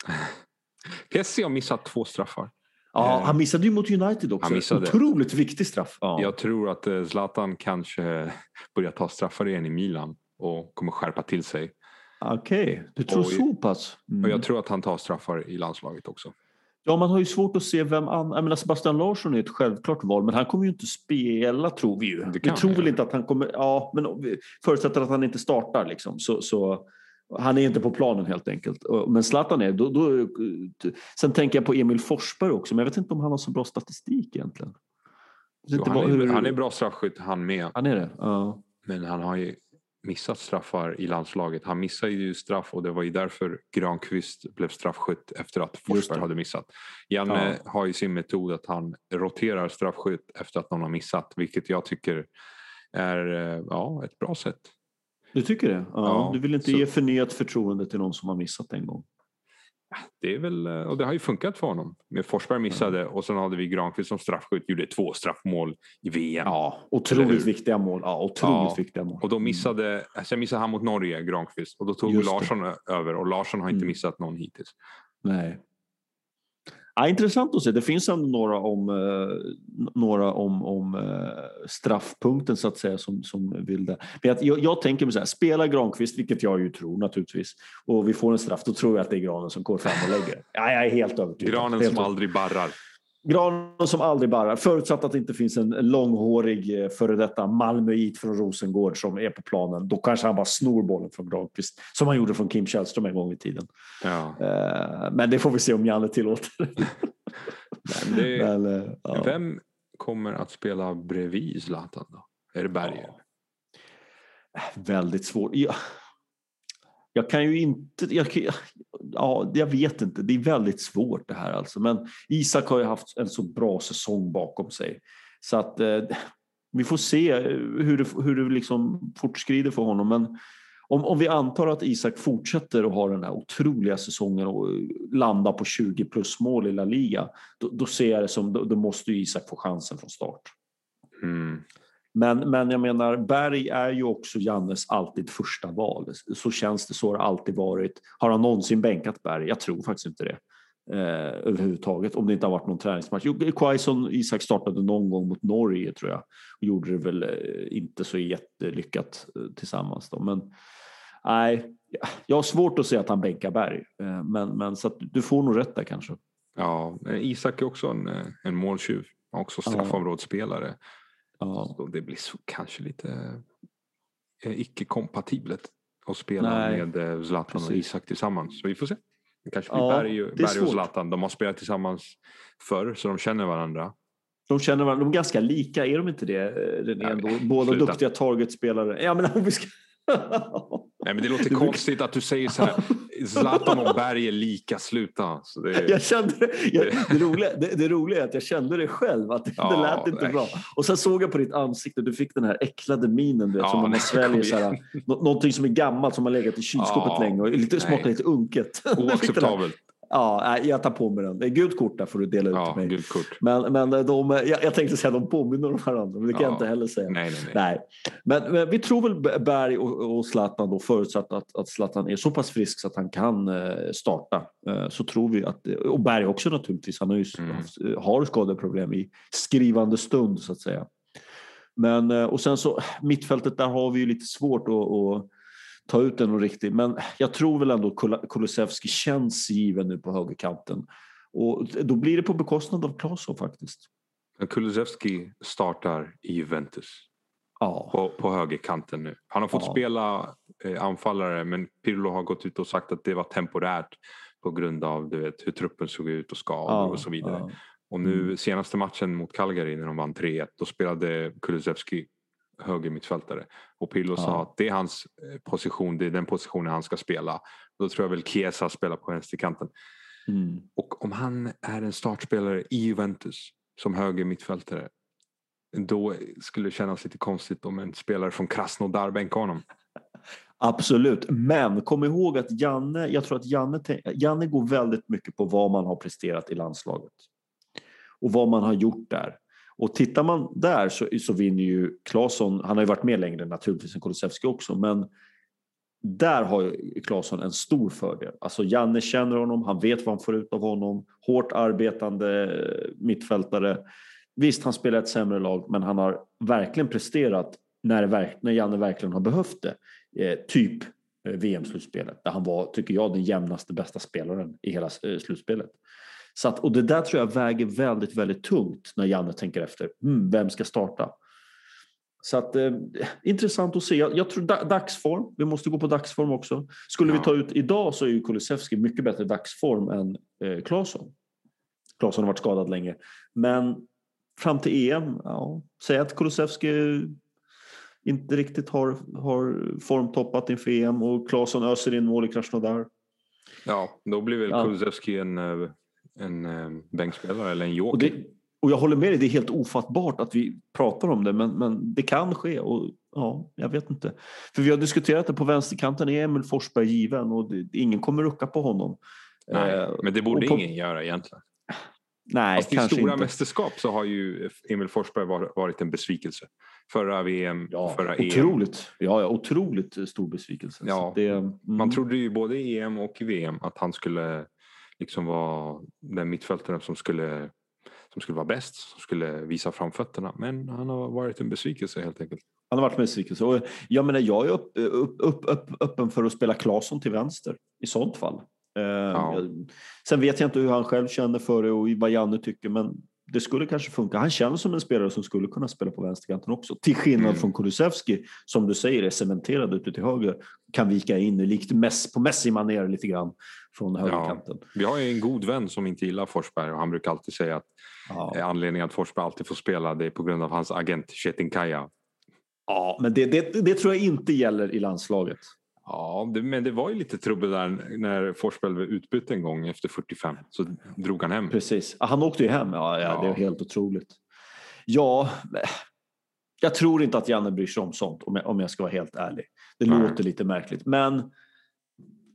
Kessie har missat två straffar. Ja, eh, han missade ju mot United också. Han missade. Otroligt viktig straff. Ja. Jag tror att eh, Zlatan kanske börjar ta straffar igen i Milan och kommer skärpa till sig. Okej, okay. du tror och, så pass? Mm. Och jag tror att han tar straffar i landslaget också. Ja, man har ju svårt att se vem annan... Jag menar, Sebastian Larsson är ett självklart val, men han kommer ju inte spela tror vi ju. Vi tror väl inte att han kommer... Ja, men förutsätter att han inte startar liksom. Så, så, han är inte på planen helt enkelt. Men Zlatan är... Då, då, sen tänker jag på Emil Forsberg också, men jag vet inte om han har så bra statistik egentligen. Jo, han, är, hur... han är bra straffskytt han med. Han är det? Ja. Men han har ju missat straffar i landslaget. Han missade ju straff och det var ju därför Granqvist blev straffskytt efter att Forsberg hade missat. Janne ja. har ju sin metod att han roterar straffskytt efter att någon har missat vilket jag tycker är eh, ja, ett bra sätt. Du tycker det? Ja, ja du vill inte så... ge förnyat förtroende till någon som har missat en gång? Det är väl, eh, och det har ju funkat för honom. Med Forsberg missade mm. och sen hade vi Granqvist som straffskytt, gjorde två straffmål i VM. Ja, otroligt viktiga mål. Ja, otroligt ja, viktiga mål. Och då missade, sen missade han mot Norge, Granqvist, och då tog Just Larsson det. över och Larsson har inte mm. missat någon hittills. Nej, Ja, intressant att se. Det finns ändå några om, eh, några om, om eh, straffpunkten så att säga som, som vill det. Men jag, jag tänker mig så här, spela Granqvist, vilket jag ju tror naturligtvis, och vi får en straff, då tror jag att det är Granen som går fram och lägger. Ja, jag är helt övertygad. Granen helt som aldrig barrar. Granen som aldrig barrar, förutsatt att det inte finns en långhårig eh, före detta Malmöit från Rosengård som är på planen. Då kanske han bara snor bollen från Granqvist, som han gjorde från Kim Källström en gång i tiden. Ja. Eh, men det får vi se om Janne tillåter. Men det, Men, eh, ja. Vem kommer att spela bredvid Zlatan då? Är det Berger? Ja. Väldigt svårt. Jag, jag kan ju inte... Jag, ja, jag vet inte. Det är väldigt svårt det här alltså. Men Isak har ju haft en så bra säsong bakom sig. Så att eh, vi får se hur det, hur det liksom fortskrider för honom. Men om, om vi antar att Isak fortsätter att ha den här otroliga säsongen och landa på 20 plus mål i La Liga, då, då ser jag det som, då, då måste ju Isak få chansen från start. Mm. Men, men jag menar, Berg är ju också Jannes alltid första val. Så känns det, så har det alltid varit. Har han någonsin bänkat Berg? Jag tror faktiskt inte det. Eh, överhuvudtaget, om det inte har varit någon träningsmatch. Quaison Isak startade någon gång mot Norge tror jag och gjorde det väl eh, inte så jättelyckat eh, tillsammans. Då. Men nej, jag har svårt att se att han bänkar Berg, eh, men, men så du får nog rätt där kanske. Ja, Isak är också en, eh, en måltjuv, också straffområdesspelare. Ja. Så det blir så kanske lite eh, icke-kompatibelt att spela Nej, med eh, Zlatan precis. och Isak tillsammans. Så vi får se. Det kanske blir ja, Berg, Berg och Zlatan. De har spelat tillsammans förr så de känner varandra. De känner varandra. De är ganska lika, är de inte det? Eh, René? Båda sluta. duktiga targetspelare. Ja, men om vi ska... Nej, men det låter konstigt att du säger så här. Zlatan och Berg är lika, sluta. Det, jag kände det, jag, det, roliga, det, det, roliga är att jag kände det själv, att det, ja, det lät inte nej. bra. Och sen såg jag på ditt ansikte, du fick den här äcklade minen du vet, ja, som man sväljer så här, någonting som är gammalt som har legat i kylskåpet ja, länge och lite, smakar lite unket. Oacceptabelt. Ja, jag tar på mig den. Det är gult kort där får du dela ut ja, mig. Gult kort. Men, men de, jag, jag tänkte säga att de påminner om varandra, men det kan ja. jag inte heller säga. Nej, nej, nej. nej. Men, men, vi tror väl Berg och, och Zlatan då förutsatt att, att Zlatan är så pass frisk så att han kan eh, starta. Eh, så tror vi att, och Berg också naturligtvis, han har ju mm. Eh, har skadeproblem i skrivande stund så att säga. Men och sen så mittfältet där har vi ju lite svårt att ta ut den riktigt. Men jag tror väl ändå Kulusevski känns given nu på högerkanten. Och då blir det på bekostnad av Claesson faktiskt. Kulusevski startar i Juventus. Ja. På, på högerkanten nu. Han har fått ja. spela eh, anfallare men Pirlo har gått ut och sagt att det var temporärt på grund av du vet, hur truppen såg ut och skador ja. och så vidare. Och nu mm. senaste matchen mot Calgary när de vann 3-1 då spelade Kulusevski högermittfältare. Och Pirlo ja. sa att det är hans eh, position, det är den positionen han ska spela. Då tror jag väl Chiesa spelar på vänsterkanten. Mm. Och om han är en startspelare i Juventus som högermittfältare då skulle det kännas lite konstigt om en spelare från Krasnodar bänkar honom. Absolut, men kom ihåg att Janne, jag tror att Janne, Janne går väldigt mycket på vad man har presterat i landslaget. Och vad man har gjort där. Och tittar man där så, så vinner ju Claesson, han har ju varit med längre naturligtvis än Kulusevski också, men där har Claesson en stor fördel. Alltså Janne känner honom, han vet vad han får ut av honom. Hårt arbetande mittfältare. Visst, han spelar ett sämre lag, men han har verkligen presterat när, när Janne verkligen har behövt det. Eh, typ eh, VM-slutspelet, där han var, tycker jag, den jämnaste bästa spelaren i hela eh, slutspelet. Så att, och det där tror jag väger väldigt, väldigt tungt när Janne tänker efter. Mm, vem ska starta? Så att, eh, intressant att se. Jag, jag, tror dagsform. Vi måste gå på dagsform också. Skulle ja. vi ta ut idag så är ju Kulusevski mycket bättre dagsform än eh, Claesson. Claesson har varit skadad länge. Men fram till EM, ja, säg att Kulusevski inte riktigt har, har formtoppat inför EM och Claesson öser in mål i Krasnodar. Ja, då blir väl ja. Kulusevski en eh, en eh, bänkspelare eller en joker. Och, det, och jag håller med dig, det är helt ofattbart att vi pratar om det men, men det kan ske och ja, jag vet inte. För vi har diskuterat det på vänsterkanten, är Emil Forsberg given och det, ingen kommer rucka på honom. Nej, eh, men det borde på, ingen göra egentligen. Nej, Fast kanske i stora inte. mästerskap så har ju Emil Forsberg varit en besvikelse. Förra VM, ja, förra otroligt. EM. Ja, ja, otroligt stor besvikelse. Ja, det, mm. Man trodde ju både i EM och i VM att han skulle liksom var den mittfältaren som skulle, som skulle vara bäst, som skulle visa framfötterna. Men han har varit en besvikelse helt enkelt. Han har varit en besvikelse. Och jag, menar, jag är upp, upp, upp, upp, öppen för att spela Claesson till vänster i sånt fall. Eh, ja. sen vet jag inte hur han själv känner för det och vad Janne tycker men det skulle kanske funka. Han känns som en spelare som skulle kunna spela på vänsterkanten också. Till skillnad mm. från Kulusevski som du säger är cementerad ute till höger. Kan vika in likt mess, på Messi-manér lite grann från högerkanten. Ja. Vi har ju en god vän som inte gillar Forsberg och han brukar alltid säga att ja. anledningen att Forsberg alltid får spela det är på grund av hans agent Chetin Kaya. Ja, men det, det, det tror jag inte gäller i landslaget. Ja, det, men det var ju lite trubbel där när Forsberg blev utbytt en gång efter 45. Så drog han hem. Precis. Han åkte ju hem. Ja, ja, ja. det är helt otroligt. Ja, jag tror inte att Janne bryr sig om sånt om jag, om jag ska vara helt ärlig. Det Nej. låter lite märkligt. Men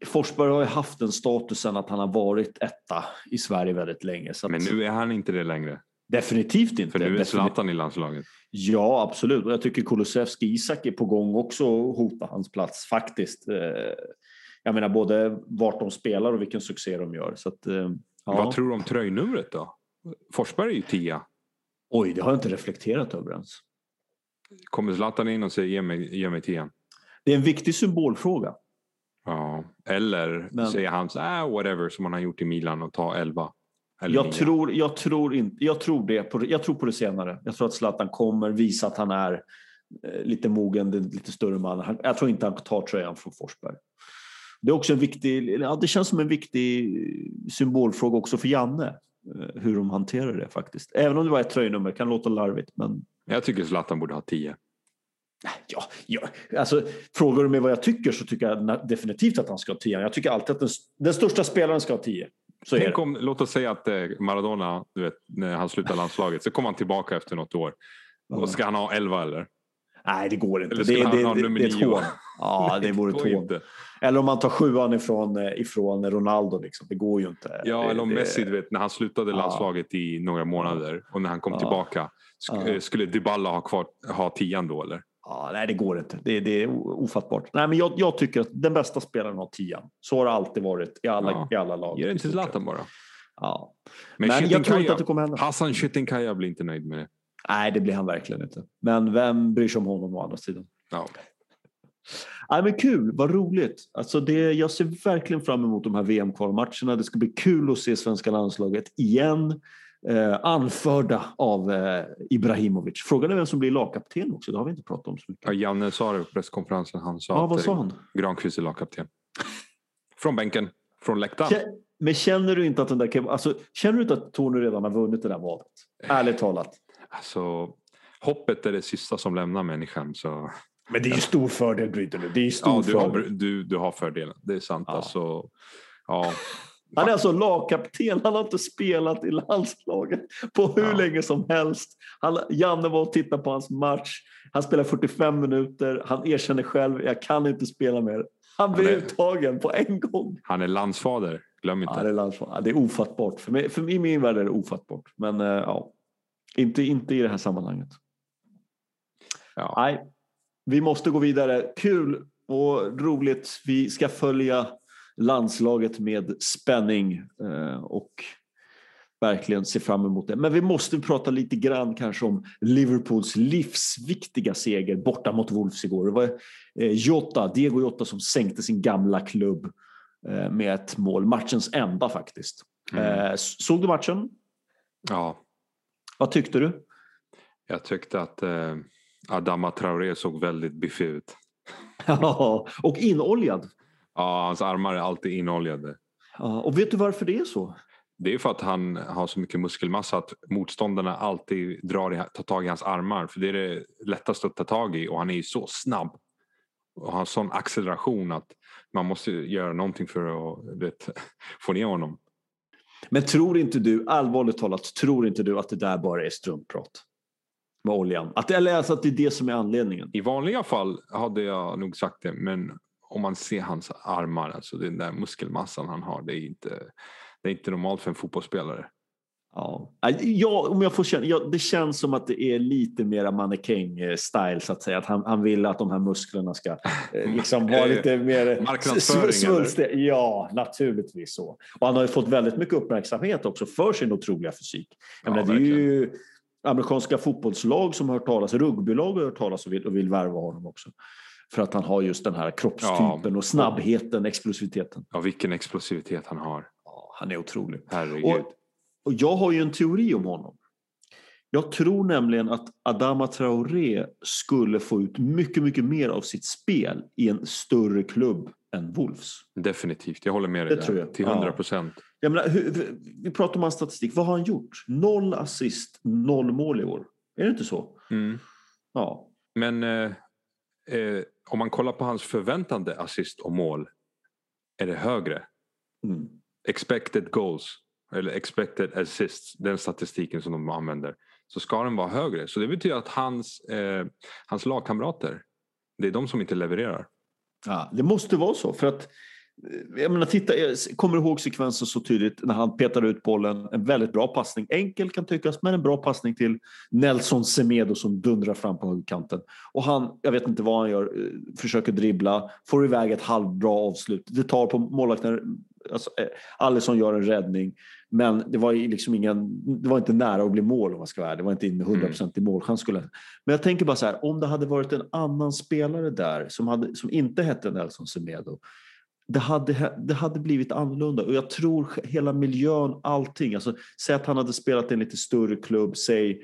Forsberg har ju haft den statusen att han har varit etta i Sverige väldigt länge. Men nu är han inte det längre. Definitivt inte. För nu är Zlatan i landslaget. Ja, absolut. Och jag tycker Kulusevski Isak är på gång också att hota hans plats faktiskt. Eh, jag menar både vart de spelar och vilken succé de gör. Så att, eh, ja. Vad tror du om tröjnumret då? Forsberg är ju tia. Oj, det har jag inte reflekterat över ens. Kommer Zlatan in och säger ge mig, ge mig tian? Det är en viktig symbolfråga. Ja, eller Men... säger han så ah, whatever som han har gjort i Milan och ta 11. Jag tror, jag, tror in, jag, tror det på, jag tror på det senare. Jag tror att Zlatan kommer visa att han är eh, lite mogen, lite större man. Jag tror inte han tar tröjan från Forsberg. Det är också en viktig, ja, det känns som en viktig symbolfråga också för Janne. Eh, hur de hanterar det faktiskt. Även om det var ett tröjnummer, kan låta larvigt. Men... Jag tycker Zlatan borde ha 10. Ja, ja, alltså, frågar du mig vad jag tycker så tycker jag definitivt att han ska ha 10. Jag tycker alltid att den, den största spelaren ska ha 10. Om, låt oss säga att eh, Maradona, du vet, när han slutar landslaget, så kommer han tillbaka efter något år. Och ska han ha 11 eller? Nej, det går inte. Eller det, det, det, det är ett hån. Ja, det vore ett hån. Eller om man tar sjuan ifrån, eh, ifrån Ronaldo. Liksom. Det går ju inte. Ja, eller om Messi, du vet, när han slutade landslaget i några månader och när han kom ja. tillbaka. Sk ja. Skulle Dybala ha, kvar, ha tian då eller? Ja, nej, det går inte. Det, det är ofattbart. Nej, men jag, jag, tycker att den bästa spelaren har tian. Så har det alltid varit i alla, ja. i alla lag. Ge den till Zlatan bara. Ja. Men, men jag tror inte att det kommer hända. Hassan Chytinkaya blir inte nöjd med det. Nej, det blir han verkligen inte. Men vem bryr sig om honom å andra sidan? Ja. Nej, men kul, vad roligt. Alltså det, jag ser verkligen fram emot de här VM-kvalmatcherna. Det ska bli kul att se svenska landslaget igen. Eh, anförda av eh, Ibrahimovic. Frågan är vem som blir lagkapten också, det har vi inte pratat om så mycket. Ja, Janne sa det på presskonferensen. Han sa ja, vad sa han? Granqvist är lagkapten. Från bänken, från läktaren. Men känner du inte att den där alltså, känner du inte att Tony redan har vunnit det där valet? Ärligt talat. Alltså, hoppet är det sista som lämnar människan. Så... Men det är ju stor fördel Bryter nu. Det är stor ja, du fördel. Har, du, du har fördelen, det är sant. Ja. Alltså, ja. Han är alltså lagkapten, han har inte spelat i landslaget på hur ja. länge som helst. Han, Janne var och tittade på hans match. Han spelar 45 minuter, han erkänner själv, jag kan inte spela mer. Han blev uttagen på en gång. Han är landsfader, glöm inte. Det, är landsfader. det är ofattbart. För mig, för mig, i min värld är det ofattbart. Men uh, ja, inte, inte i det här sammanhanget. Ja. Nej, vi måste gå vidare. Kul och roligt. Vi ska följa landslaget med spänning eh, och verkligen se fram emot det. Men vi måste prata lite grann kanske om Liverpools livsviktiga seger borta mot Wolves igår. Det var eh, Jota, Diego Jota som sänkte sin gamla klubb eh, med ett mål, matchens enda faktiskt. Mm. Såg du matchen? Ja. Vad tyckte du? Jag tyckte att eh, Adama Traoré såg väldigt biffig ut. Ja, och inoljad. Ja, hans armar är alltid inoljade. Ja, och vet du varför det är så? Det är för att han har så mycket muskelmassa att motståndarna alltid drar i, tar tag i hans armar. För det är det lättaste att ta tag i och han är ju så snabb. Och har sån acceleration att man måste göra någonting för att vet, få ner honom. Men tror inte du, allvarligt talat, tror inte du att det där bara är struntprat? Med oljan? Att, eller alltså att det är det som är anledningen? I vanliga fall hade jag nog sagt det men om man ser hans armar, alltså den där muskelmassan han har, det är inte, det är inte normalt för en fotbollsspelare. Ja, ja om jag får känna, ja, det känns som att det är lite mera mannekäng-style så att säga. Att han, han vill att de här musklerna ska eh, liksom vara lite mer Marknadsföring? Ja, naturligtvis så. Och han har ju fått väldigt mycket uppmärksamhet också för sin otroliga fysik. Ja, menar, det är ju amerikanska fotbollslag som har hört talas, rugbylag har hört talas och vill, och vill värva honom också. För att han har just den här kroppstypen ja. och snabbheten, explosiviteten. Ja, vilken explosivitet han har. Ja, han är otrolig. Herregud. Och, och jag har ju en teori om honom. Jag tror nämligen att Adama Traoré skulle få ut mycket, mycket mer av sitt spel i en större klubb än Wolves. Definitivt, jag håller med dig det där. Tror jag. Till hundra procent. Ja. vi pratar om hans statistik. Vad har han gjort? Noll assist, noll mål i år. Är det inte så? Mm. Ja. Men eh, eh, om man kollar på hans förväntande assist och mål är det högre. Mm. Expected goals eller expected assists, den statistiken som de använder. så ska den vara högre. Så det betyder att hans, eh, hans lagkamrater, det är de som inte levererar. Ja, det måste vara så. För att jag menar, titta, jag kommer ihåg sekvensen så tydligt när han petar ut bollen. En väldigt bra passning. Enkel kan tyckas, men en bra passning till Nelson Semedo som dundrar fram på högerkanten. Och han, jag vet inte vad han gör, eh, försöker dribbla, får iväg ett halvbra avslut. Det tar på målvakten, alltså, eh, Alisson gör en räddning. Men det var, liksom ingen, det var inte nära att bli mål om man ska vara Det var inte in 100% mm. i målchans. Skulle. Men jag tänker bara så här, om det hade varit en annan spelare där som, hade, som inte hette Nelson Semedo. Det hade, det hade blivit annorlunda och jag tror hela miljön, allting. Alltså, säg att han hade spelat i en lite större klubb, säg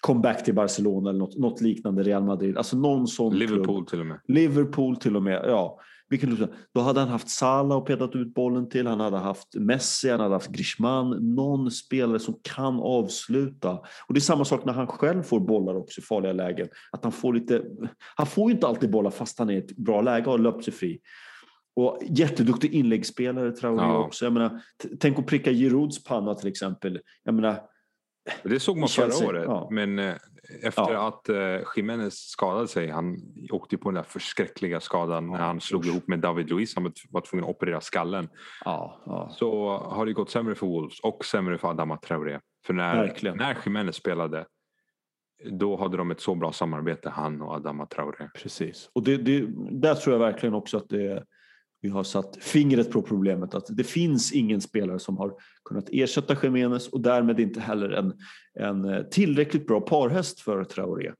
comeback till Barcelona eller något, något liknande, Real Madrid. Alltså någon sån Liverpool klubb. till och med. Liverpool till och med, ja. Vilken, då hade han haft Salah och petat ut bollen till, han hade haft Messi, han hade haft Griezmann, någon spelare som kan avsluta. Och det är samma sak när han själv får bollar också i farliga lägen. Att han får lite, han får ju inte alltid bollar fast han är i ett bra läge och har löpt sig fri. Och jätteduktig inläggsspelare Traoré ja. också. Jag menar, tänk att pricka Girouds panna till exempel. Jag menar, det såg man förra året. Ja. Men eh, efter ja. att uh, Jiménez skadade sig, han åkte på den där förskräckliga skadan när han slog ihop med David Luiz, han var tvungen att operera skallen. Så har det gått sämre för Wolves och sämre för Adama Traoré. För när, när Jiménez spelade då hade de ett så bra samarbete, han och Adama Traoré. Precis, och det, det, där tror jag verkligen också att det, vi har satt fingret på problemet att det finns ingen spelare som har kunnat ersätta Jiménez och därmed inte heller en, en eh, tillräckligt bra parhäst för Traoré.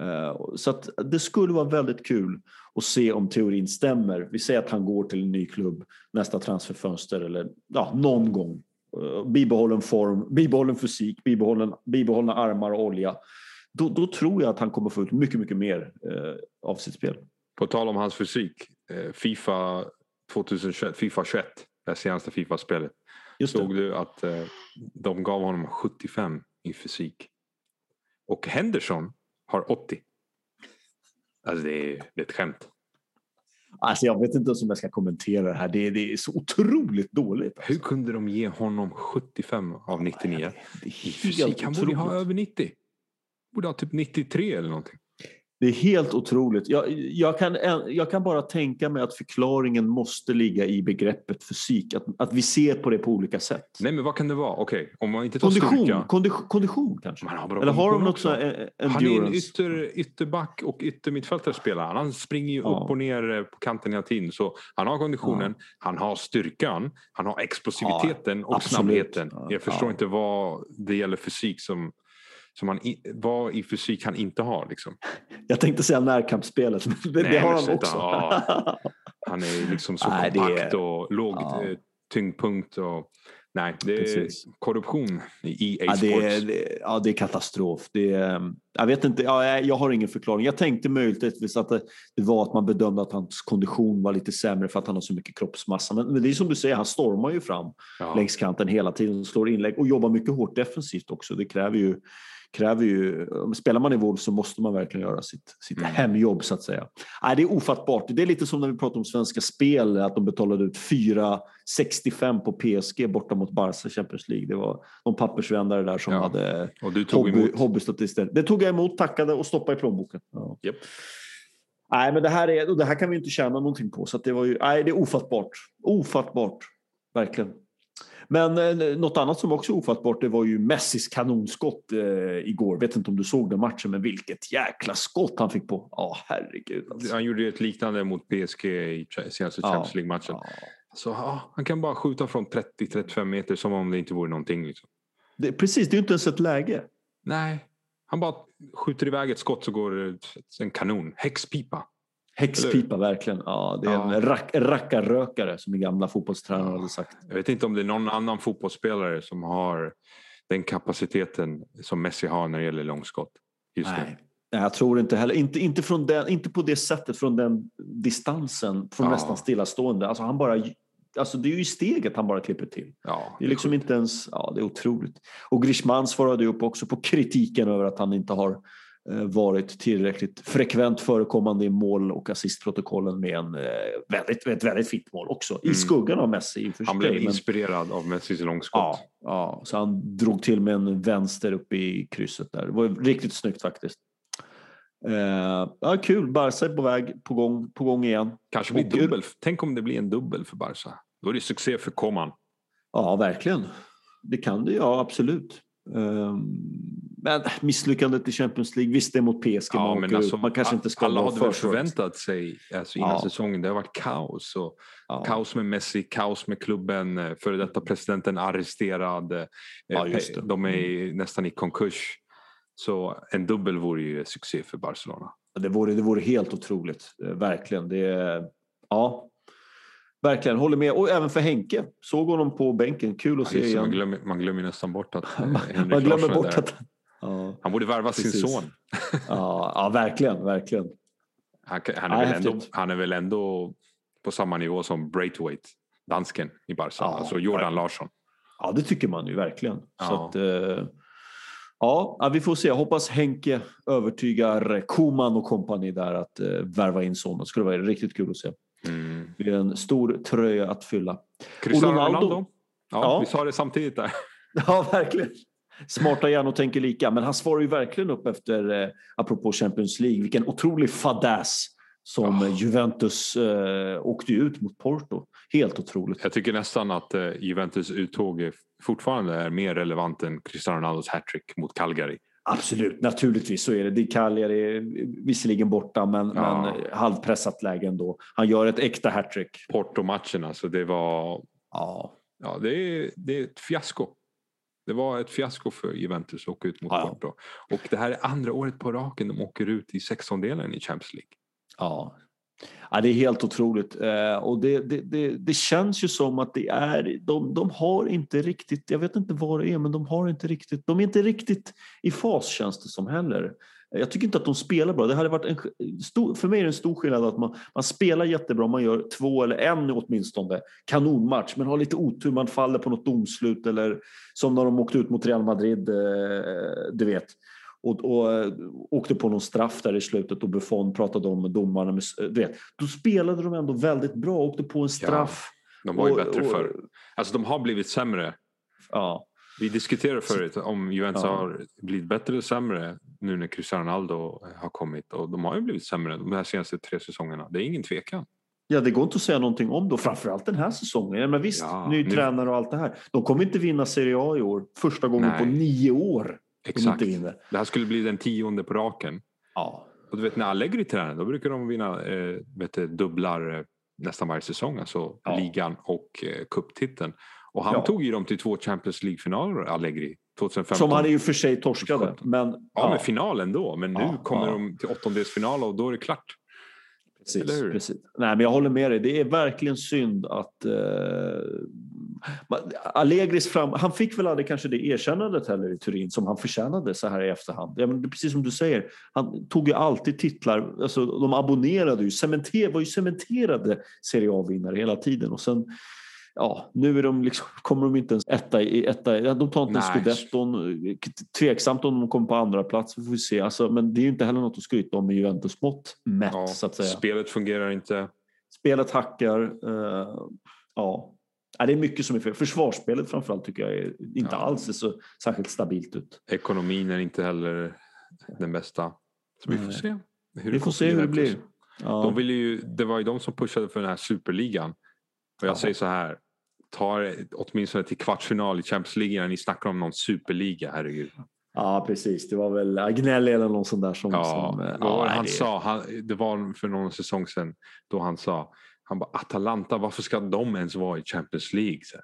Eh, så att det skulle vara väldigt kul att se om teorin stämmer. Vi säger att han går till en ny klubb nästa transferfönster eller ja, någon gång. Eh, bibehållen form, bibehållen fysik, bibehållen, bibehållna armar och olja. Då, då tror jag att han kommer få ut mycket, mycket mer eh, av sitt spel. På tal om hans fysik. Fifa 2021, Fifa 21, det senaste Fifa-spelet. Såg du att eh, de gav honom 75 i fysik. Och Henderson har 80. Alltså det är, det är ett skämt. Alltså jag vet inte om jag ska kommentera det här. Det är, det är så otroligt dåligt. Alltså. Hur kunde de ge honom 75 av 99? Ja, det är I fysik, han borde ha över 90. Borde ha typ 93 eller någonting. Det är helt otroligt. Jag, jag, kan, jag kan bara tänka mig att förklaringen måste ligga i begreppet fysik. Att, att vi ser på det på olika sätt. Nej, men vad kan det vara? Okej, okay. om man inte tar kondition, styrka. Kondition, kondition kanske? Har Eller har de något så endurance? Han är en ytter, ytterback och yttermittfältare spelar. Han springer ju ja. upp och ner eh, på kanten hela tiden. Så han har konditionen, ja. han har styrkan, han har explosiviteten ja, och absolut. snabbheten. Jag förstår inte vad det gäller fysik som som han i, vad i fysik han inte har. Liksom. Jag tänkte säga närkampsspelet, men det, Nej, det har han också. Ja, han är liksom så Nej, kompakt är, och låg ja. Eh, tyngdpunkt. Och, nej, det är Precis. korruption i EA ja, det är, det, ja, det är katastrof. Det är, jag vet inte, ja, jag har ingen förklaring. Jag tänkte möjligtvis att det, det, var att man bedömde att hans kondition var lite sämre för att han har så mycket kroppsmassa. Men, men det är som du säger, han stormar ju fram ja. längs kanten hela tiden, slår inlägg och jobbar mycket hårt defensivt också. Det kräver ju kräver ju, spelar man i Wolves så måste man verkligen göra sitt, sitt mm. hemjobb så att säga. Nej, det är ofattbart. Det är lite som när vi pratar om Svenska Spel, att de betalade ut 4,65 på PSG borta mot Barca Champions League. Det var de pappersvändare där som ja. hade och du tog hobby, hobbystatister. Det tog jag emot, tackade och stoppade i plånboken. Ja. Yep. Nej, men det här, är, det här kan vi inte tjäna någonting på. Så det, var ju, nej, det är ofattbart. Ofattbart. Verkligen. Men eh, något annat som också är ofattbart det var ju Messis kanonskott eh, igår. Vet inte om du såg den matchen, men vilket jäkla skott han fick på. Ja, oh, herregud. Alltså. Han gjorde ett liknande mot PSG i senaste Champions League-matchen. Ja. Så, ja, han kan bara skjuta från 30-35 meter som om det inte vore någonting. Liksom. Det, precis, det är ju inte ens ett läge. Nej, han bara skjuter iväg ett skott så går det en kanon. Häxpipa. Häxpipa verkligen. Ja, det är ja. en rack, rackarrökare som min gamla fotbollstränare hade sagt. Jag vet inte om det är någon annan fotbollsspelare som har den kapaciteten som Messi har när det gäller långskott. Just Nej. Nu. Jag tror inte heller, inte, inte, från den, inte på det sättet, från den distansen, från ja. nästan stillastående. Alltså han bara, alltså det är ju i steget han bara klipper till. Ja, det är liksom inte ens, ja det är otroligt. Och Griezmann svarade upp också på kritiken över att han inte har varit tillräckligt frekvent förekommande i mål och assistprotokollen med en väldigt, ett väldigt fint mål också. Mm. I skuggan av Messi i Han blev inspirerad av Messis långskott. Ja, ja, så han drog till med en vänster uppe i krysset där. Det var riktigt snyggt faktiskt. Uh, ja, kul, Barca är på väg, på gång, på gång igen. Kanske blir dubbel. Tänk om det blir en dubbel för Barca. Då är det succé för Koman. Ja, verkligen. Det kan det, ja absolut. Um, men misslyckandet i Champions League, visst det är mot PSG ja, man, men alltså, man kanske inte ska Alla hade väl förväntat sig alltså innan ja. säsongen, det har varit kaos. Och ja. Kaos med Messi, kaos med klubben, eh, före detta presidenten arresterad. Eh, ja, de är mm. nästan i konkurs. Så en dubbel vore ju succé för Barcelona. Det vore, det vore helt otroligt, eh, verkligen. Det, ja, verkligen, håller med. Och även för Henke. Såg honom på bänken, kul att ja, se igen. Man glömmer, man glömmer nästan bort att Henrik man glömmer bort att, ja, Han borde värva sin son. ja, ja, verkligen, verkligen. Han, han, är ja, väl ändå, han är väl ändå på samma nivå som Braithwaite, dansken i Barca, ja, alltså Jordan Larsson. Ja, det tycker man ju verkligen. Så att, eh, Ja, vi får se. Jag hoppas Henke övertygar Koman och kompani där att eh, värva in sonen. Det skulle vara riktigt kul att se. Mm. Det blir en stor tröja att fylla. Cristiano Ronaldo. Ronaldo. Ja, ja, vi sa det samtidigt där. Ja, verkligen. Smarta hjärnor tänker lika, men han svarar ju verkligen upp efter, eh, apropå Champions League, vilken otrolig fadäs som oh. Juventus eh, åkte ut mot Porto. Helt otroligt. Jag tycker nästan att eh, Juventus uttåg fortfarande är mer relevant än Cristiano Ronaldos hattrick mot Calgary. Absolut, naturligtvis så är det. Det är Cagliari visserligen borta men, ja. men halvpressat läge ändå. Han gör ett äkta hattrick. Porto-matchen alltså, det var... Ja. Ja, det är, det är ett fiasko. Det var ett fiasko för Juventus att åka ut mot ja. Porto. Och det här är andra året på raken de åker ut i sextondelen i Champions League. Ja, Ja, det är helt otroligt. Eh, och det, det, det, det, känns ju som att det är, de, de har inte riktigt, jag vet inte vad det är, men de har inte riktigt, de är inte riktigt i fas känns det som heller. Jag tycker inte att de spelar bra. Det hade varit en stor, för mig är det en stor skillnad att man, man spelar jättebra, man gör två eller en åtminstone kanonmatch, men har lite otur, man faller på något domslut eller som när de åkte ut mot Real Madrid, eh, du vet och, och, eh, åkte på någon straff där i slutet och Buffon pratade om domarna. Med, du vet, då spelade de ändå väldigt bra, åkte på en straff. Ja, de var ju och, bättre förr. Alltså de har blivit sämre. Ja. Vi diskuterade förut om Juventus ja. har blivit bättre eller sämre nu när Cristiano Ronaldo har kommit. Och de har ju blivit sämre de här senaste tre säsongerna. Det är ingen tvekan. Ja, det går inte att säga någonting om då, framförallt den här säsongen. Men visst, ja, ny nu... tränare och allt det här. De kommer inte vinna Serie A i år, första gången Nej. på nio år. Exakt. Det här skulle bli den tionde på raken. Ja. Och du vet när Allegri tränar då brukar de vinna eh, vet du, dubblar eh, nästan varje säsong. Alltså ja. ligan och eh, cuptiteln. Och han ja. tog ju dem till två Champions League-finaler, Allegri. 2015. Som han i och för sig torskade. Men, ja, ja, men final ändå. Men nu kommer de till åttondelsfinal och då är det klart. Precis, precis. Nej, men jag håller med dig. Det är verkligen synd att eh, Allegris fram, han fick väl aldrig kanske det erkännandet heller i Turin som han förtjänade så här i efterhand. Ja, men precis som du säger, han tog ju alltid titlar, alltså, de abonnerade ju, cementer, var ju cementerade Serie A-vinnare hela tiden och sen ja, nu är de liksom, kommer de inte ens etta i etta. De tar inte en scudetton. Tveksamt om de kommer på andra plats. Vi får se. Alltså, men det är ju inte heller något att skryta om med Juventus mått mätt ja, så att säga. Spelet fungerar inte. Spelet hackar. Uh, ja, Ja, det är mycket som är fel. Försvarsspelet framförallt tycker jag är, inte ja. alls är så särskilt stabilt ut. Ekonomin är inte heller den bästa. Så vi får se hur vi får se hur det blir. Ja. De ville ju, det var ju de som pushade för den här superligan. Och jag ja. säger så här, ta åtminstone till kvartsfinal i Champions League när ni snackar om någon superliga, herregud. Ja precis, det var väl Agnelli eller någon sån där som... Ja, som, ja, han det... sa, han, det var för någon säsong sedan då han sa han bara Atalanta, varför ska de ens vara i Champions League? Så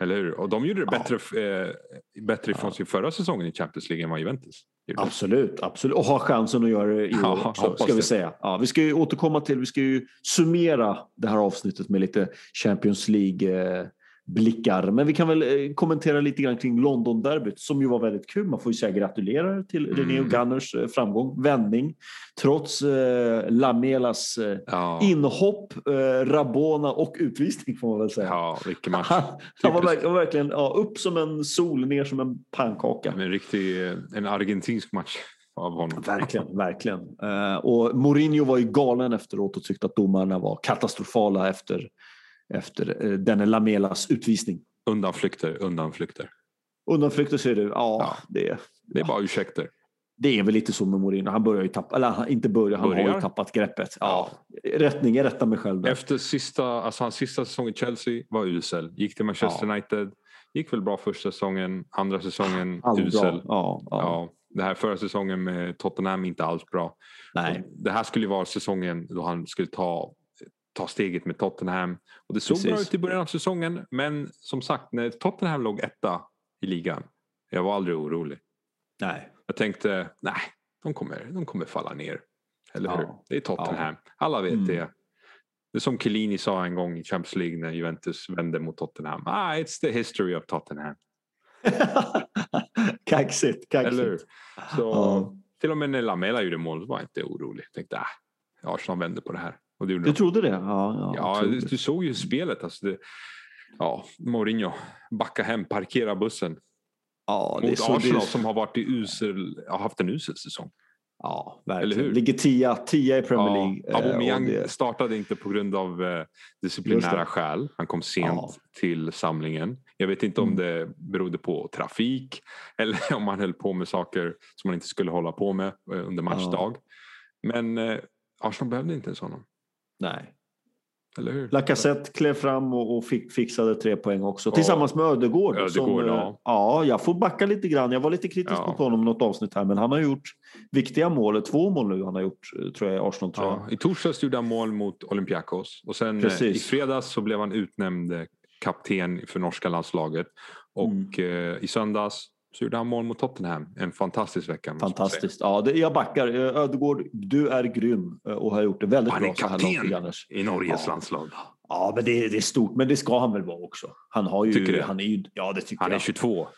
Eller hur? Och de gjorde det ja. bättre, eh, bättre ifrån ja. sig förra säsongen i Champions League än vad Juventus Absolut, absolut. Och har chansen att göra det i år ja, också, ska vi säga. Ja, vi ska ju återkomma till, vi ska ju summera det här avsnittet med lite Champions League eh, blickar. Men vi kan väl eh, kommentera lite grann kring London-derbyt som ju var väldigt kul. Man får ju säga gratulerar till mm. René och Gunners eh, framgång, vändning. Trots eh, Lamelas eh, ja. inhopp, eh, Rabona och utvisning får man väl säga. Ja, vilken match. Han, var, verkligen, var verkligen ja, upp som en sol, ner som en pannkaka. En riktig en argentinsk match. av honom. Verkligen, verkligen. Och Mourinho var ju galen efteråt och tyckte att domarna var katastrofala efter, efter uh, Denne Lamelas utvisning. Undanflykter, undanflykter. Undanflykter säger du? Ja, ja. Det, det är bara ursäkter. Det är väl lite så med Mourinho. Han börjar ju tappa, eller inte börjar, han börjar. har ju tappat greppet. Ja. Rättning, jag rättar mig själv där. Efter sista, alltså hans sista säsong i Chelsea var usel. Gick till Manchester ja. United. Gick väl bra första säsongen, andra säsongen Allt usel. Ja, ja. ja, det här förra säsongen med Tottenham inte alls bra. Nej. det här skulle vara säsongen då han skulle ta, ta steget med Tottenham. Och det såg Precis. bra ut i början av säsongen men som sagt när Tottenham låg etta i ligan. Jag var aldrig orolig. Nej. Jag tänkte, nej, de kommer, de kommer falla ner. Eller hur? Det är Tottenham. Alla vet mm. det. Det är som Chiellini sa en gång i Champions League när Juventus vände mot Tottenham. Ah, it's the history of Tottenham. kaxigt, kaxigt. Eller Så, ja. Till och med när Lamela gjorde mål var jag inte orolig. Jag tänkte, ah, Arsenal vände på det här. Och det du de. trodde det? Ja, ja, ja du, såg ju spelet. Alltså det, ja, Mourinho, backa hem, parkera bussen. Ja, Mot Arsenal det... som har varit i usel, har haft en usel säsong. Ja, verkligen. Ligger tia, tia i Premier League. Ja, Aubameyang det... startade inte på grund av eh, disciplinära skäl. Han kom sent ja. till samlingen. Jag vet inte om mm. det berodde på trafik eller om han höll på med saker som han inte skulle hålla på med eh, under matchdag. Ja. Men eh, Arsenal behövde inte ens honom. Nej. Eller hur? Lacazette klev fram och, och fick, fixade tre poäng också. Ja. Tillsammans med Ödegård. Ödegård som, ja. Eh, ja, jag får backa lite grann. Jag var lite kritisk ja. mot honom något avsnitt här, men han har gjort viktiga mål. Två mål nu han har gjort, eh, tror jag, i Arsenal. Tror jag. I torsdags gjorde han mål mot Olympiakos och sen eh, Precis. i fredags så blev han utnämnd kapten för norska landslaget. Och mm. i söndags så gjorde han mål mot Tottenham. En fantastisk vecka. Fantastiskt. Ja, det, jag backar. Ödegård, du är grym och har gjort det väldigt bra. Han är kapten i Norges ja. landslag. Ja, men det, det, är stort. Men det ska han väl vara också. Han har ju... Tycker du? Han är ju, ja, det tycker han jag. är 22.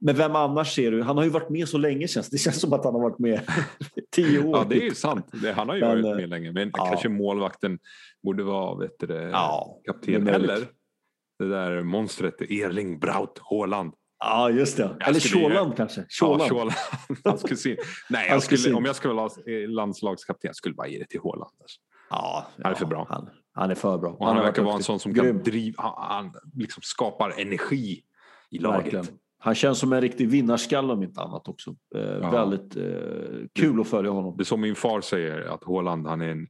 Men vem annars ser du? Han har ju varit med så länge känns det. känns som att han har varit med tio år. Ja, det är ju sant. Det, han har ju men, varit med länge. Men ja. kanske målvakten borde vara vet du, ja, kapten. Eller det där monstret Erling Braut Haaland. Ja, just det. Eller Sjåland kanske. Sjåland. Ja, Nej, jag skulle, om jag skulle vara landslagskapten jag skulle bara ge det till Haaland. Alltså. Ja, han är för bra. Han, han är för bra. Och han, han verkar vara en sån som grym. kan driva, han, liksom skapar energi i laget. Verkligen. Han känns som en riktig vinnarskalle om inte annat också. Eh, ja. Väldigt eh, kul att följa honom. Det är som min far säger att Håland han är en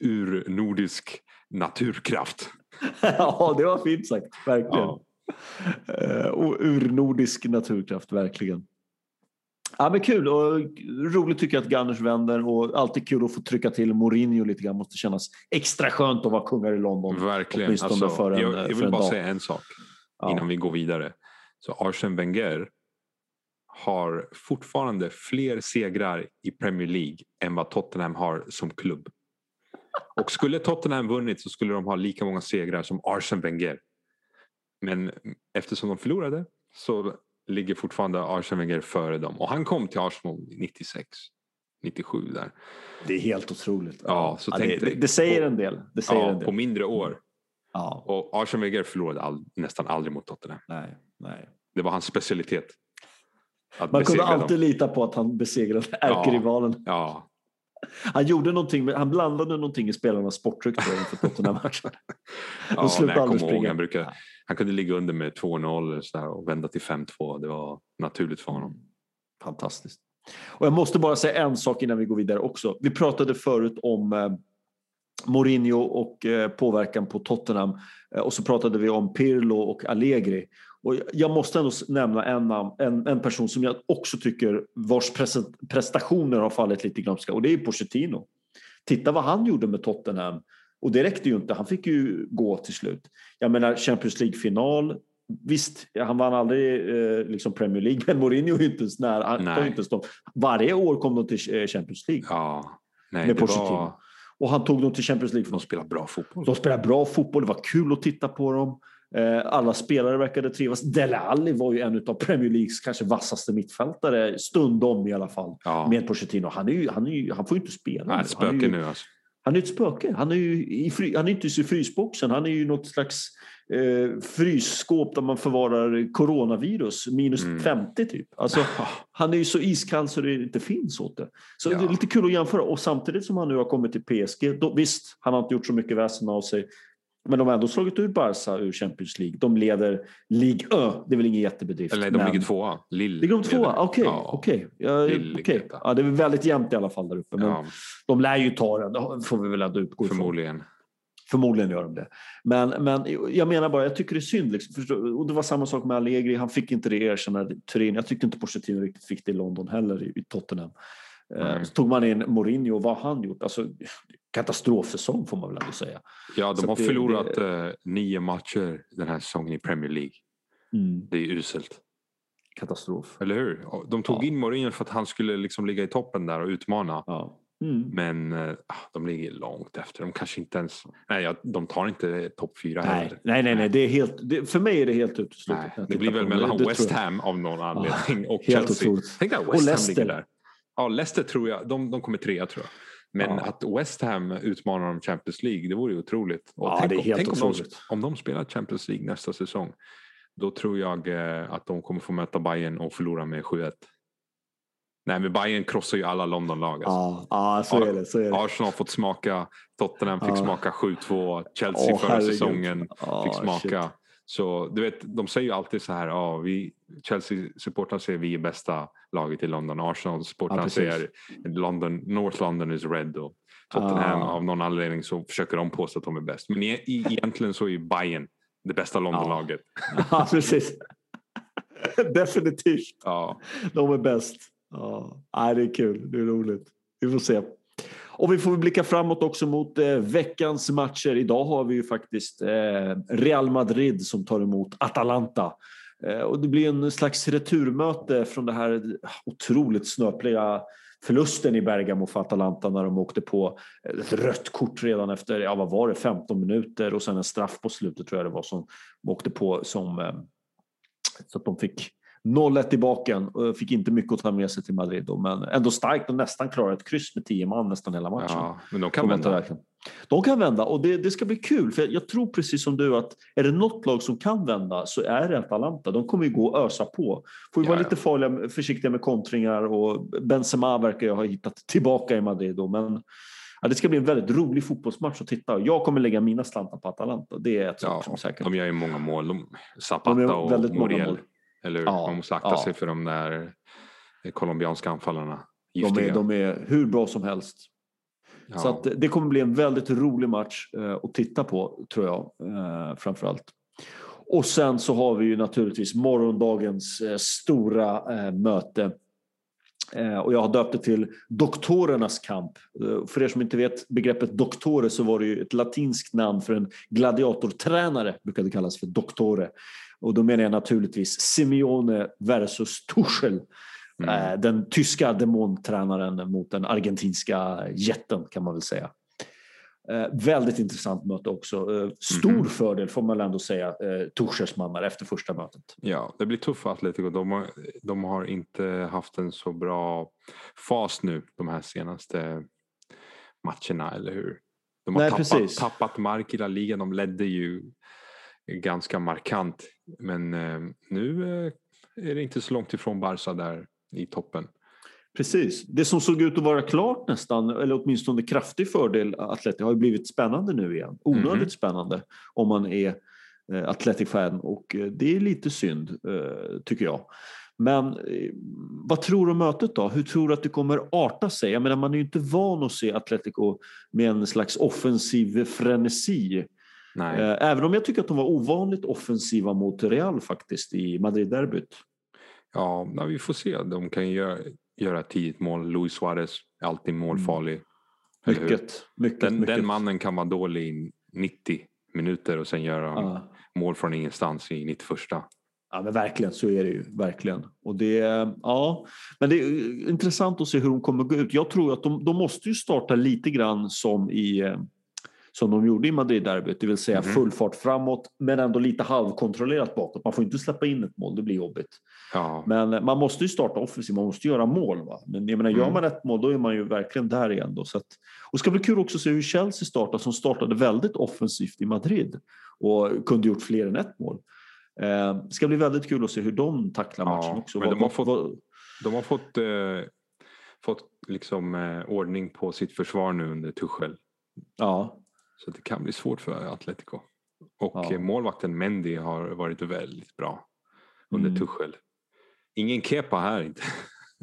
urnordisk naturkraft. ja, det var fint sagt. Verkligen. Ja. Uh, och urnordisk naturkraft, verkligen. Ja, men kul och roligt tycker jag att Gunners vänder och alltid kul att få trycka till Mourinho lite grann. Måste kännas extra skönt att vara kungar i London. Verkligen. Alltså, för en, jag, jag vill bara dag. säga en sak ja. innan vi går vidare. Så Arsene Wenger har fortfarande fler segrar i Premier League än vad Tottenham har som klubb. Och skulle Tottenham vunnit så skulle de ha lika många segrar som Arsene Wenger. Men eftersom de förlorade så ligger fortfarande Arsene före dem. Och han kom till Arsenal 96. 97 där. Det är helt otroligt. Ja, så ja, det, det, det, säger en del. Det säger ja, en del. På mindre år. Ja. Och Arsene Wenger förlorade all, nästan aldrig mot Tottenham. Nej, nej. Det var hans specialitet. Man kunde alltid dem. lita på att han besegrade ärkerivalen. Ja, ja. Han gjorde någonting, han blandade någonting i spelarnas sporttryck inför Tottenham-matchen. ja, nej, jag kommer ihåg, han, brukade, han kunde ligga under med 2-0 och vända till 5-2. Det var naturligt för honom. Fantastiskt. Och jag måste bara säga en sak innan vi går vidare också. Vi pratade förut om eh, Mourinho och eh, påverkan på Tottenham eh, och så pratade vi om Pirlo och Allegri. Och jag måste ändå nämna en, en, en person som jag också tycker vars prestationer har fallit lite i glömska och det är Pochettino. Titta vad han gjorde med Tottenham och det räckte ju inte, han fick ju gå till slut. Jag menar Champions League-final, Visst, han vann aldrig eh, liksom Premier League, men Mourinho är inte ens nära. Inte stå. Varje år kom de till eh, Champions League. Ja, nej, med Pochettino. Var... Och han tog dem till Champions League. De spelar bra fotboll. De spelar bra fotboll, det var kul att titta på dem. Eh, alla spelare verkade trivas. Dele Alli var ju en av Premier Leagues kanske vassaste mittfältare, stundom i alla fall, ja. med Pochettino. Han, är ju, han, är ju, han får ju inte spela. Nej, spöke nu alltså. Han är ett spöke. Han är ju i fry, han är inte i frysboxen. Han är ju något slags eh, frysskåp där man förvarar coronavirus, minus mm. 50 typ. Alltså, han är ju så iskall så det inte finns åt det. Så ja. det är lite kul att jämföra. Och samtidigt som han nu har kommit till PSG, då, visst, han har inte gjort så mycket väsen av sig. Men de har ändå slagit ut Barca ur Champions League. De leder Ligue 1. Det är väl ingen jättebedrift. Eller de men... ligger tvåa. Lill ligger de tvåa? Okej. Okay, ja. okay. ja, okay. ja, det är väldigt jämnt i alla fall där uppe. Men ja. de lär ju ta den. Får vi väl ändå utgå ifrån. Förmodligen. Förmodligen gör de det. Men, men jag menar bara, jag tycker det är synd. Liksom. Och det var samma sak med Allegri. Han fick inte det erkännande Turin. Jag tyckte inte Pochettino riktigt fick det i London heller, i Tottenham. Mm. Så tog man in Mourinho, vad har han gjort? Alltså, katastrofsäsong får man väl ändå säga. Ja, de Så har det, förlorat det... Eh, nio matcher den här säsongen i Premier League. Mm. Det är uselt. Katastrof. Eller hur? De tog ja. in Mourinho för att han skulle liksom ligga i toppen där och utmana. Ja. Mm. Men äh, de ligger långt efter. De kanske inte ens... Nej, de tar inte topp fyra nej, heller. Nej, nej, nej. Det är helt, det, för mig är det helt uteslutet. Det blir väl mellan det, West Ham av någon anledning och Chelsea. Otroligt. Tänk att West Ham ligger där. Ja, Leicester tror jag. De, de kommer trea tror jag. Men ja. att West Ham utmanar om Champions League, det vore ju otroligt. Och ja, tänk, det är helt tänk om, de, om de spelar Champions League nästa säsong. Då tror jag eh, att de kommer få möta Bayern och förlora med 7-1. Nej, men Bayern krossar ju alla Londonlag. Alltså. Ja, ja så, är det, så är det. Arsenal fått smaka, Tottenham fick ja. smaka 7-2, Chelsea oh, förra herregud. säsongen oh, fick smaka. Shit. Så du vet, de säger ju alltid så här, ja, vi, Chelsea-supportrarna säger vi är bästa laget i London. Arsenal-supportrarna ja, säger London, North London is red. Och Tottenham ah. av någon anledning så försöker de påstå att de är bäst. Men e egentligen så är ju Bayern det bästa Londonlaget. Ja. ja, precis. Definitivt. Ja. De är bäst. Ja. det är kul, det är roligt. Vi får se. Och vi får blicka framåt också mot eh, veckans matcher. Idag har vi ju faktiskt eh, Real Madrid som tar emot Atalanta. Eh, och det blir en slags returmöte från det här eh, otroligt snöpliga förlusten i Bergamo för Atalanta när de åkte på ett rött kort redan efter, ja vad var det, 15 minuter och sen en straff på slutet tror jag det var som de åkte på som eh, så att de fick 0-1 i baken och fick inte mycket att ta med sig till Madrid då, men ändå starkt och nästan klara ett kryss med tio man nästan hela matchen. Ja, men de kan vända. Verkligen. De kan vända och det, det, ska bli kul för jag tror precis som du att är det något lag som kan vända så är det Atalanta. De kommer ju gå och ösa på. Får ju ja, vara lite farliga, försiktiga med kontringar och Benzema verkar ju ha hittat tillbaka i Madrid då, men Ja, det ska bli en väldigt rolig fotbollsmatch att titta Jag kommer lägga mina slantar på Atalanta. Det är ett ja, som är säkert. De gör ju många mål. De, Zapata de och Muriel. Eller hur? Ja, Man måste akta ja. sig för de där colombianska anfallarna. De är, de är hur bra som helst. Ja. Så att det kommer bli en väldigt rolig match eh, att titta på, tror jag, eh, framförallt. Och sen så har vi ju naturligtvis morgondagens eh, stora möte. Och jag har döpt det till Doktorernas kamp. För er som inte vet begreppet doktore så var det ju ett latinskt namn för en gladiatortränare, brukade kallas för doktore. Och då menar jag naturligtvis Simeone versus Tuchel. Mm. Eh, den tyska demontränaren mot den argentinska jätten kan man väl säga. Eh, väldigt intressant möte också. Eh, stor mm. fördel får man ändå säga, Tuchels mannar efter första mötet. Ja, det blir tufft för Atletico. De har, de har inte haft en så bra fas nu de här senaste matcherna, eller hur? De har Nej, tappat, tappat mark i La Liga. De ledde ju ganska markant. Men eh, nu eh, är det inte så långt ifrån Barca där i toppen. Precis. Det som såg ut att vara klart nästan, eller åtminstone kraftig fördel Atleti har ju blivit spännande nu igen. Onödigt mm. spännande om man är eh, Athletic-fan och det är lite synd tycker jag. Men vad tror du om mötet då? Hur tror du att det kommer arta sig? Jag menar, man är ju inte van att se Atletico med en slags offensiv frenesi Nej. Eh, även om jag tycker att de var ovanligt offensiva mot Real faktiskt i Madrid-derbyt. Ja, vi får se. De kan göra, göra ett tidigt mål. Luis Suarez är alltid målfarlig. Mm. Mycket, mycket, den, mycket. den mannen kan vara dålig i 90 minuter och sen göra ja. mål från ingenstans i 91. Ja men verkligen, så är det ju. Verkligen. Och det, ja, men det är intressant att se hur de kommer gå ut. Jag tror att de, de måste ju starta lite grann som i eh, som de gjorde i Madrid-derbyt, det vill säga Mhm. full fart framåt men ändå lite halvkontrollerat bakåt. Man får inte släppa in ett mål, det blir jobbigt. Ja, Men eh, man måste ju starta offensivt, man måste göra mål. Va? Men jag menar, gör Mm. man ett mål då är man ju verkligen där igen. Då, så att, och det ska bli kul också att se hur Chelsea startar som startade väldigt offensivt i Madrid och kunde gjort fler än ett mål. Eh, det ska bli väldigt kul att se hur de tacklar Ja, matchen också. men de har fått- vad- de har fått, eh, fått liksom, eh, ordning på sitt försvar nu under Tuchel. ja, Så det kan bli svårt för Atletico. Och Ja. målvakten Mendy har varit väldigt bra under Mm. Tuchel. Ingen Kepa här inte.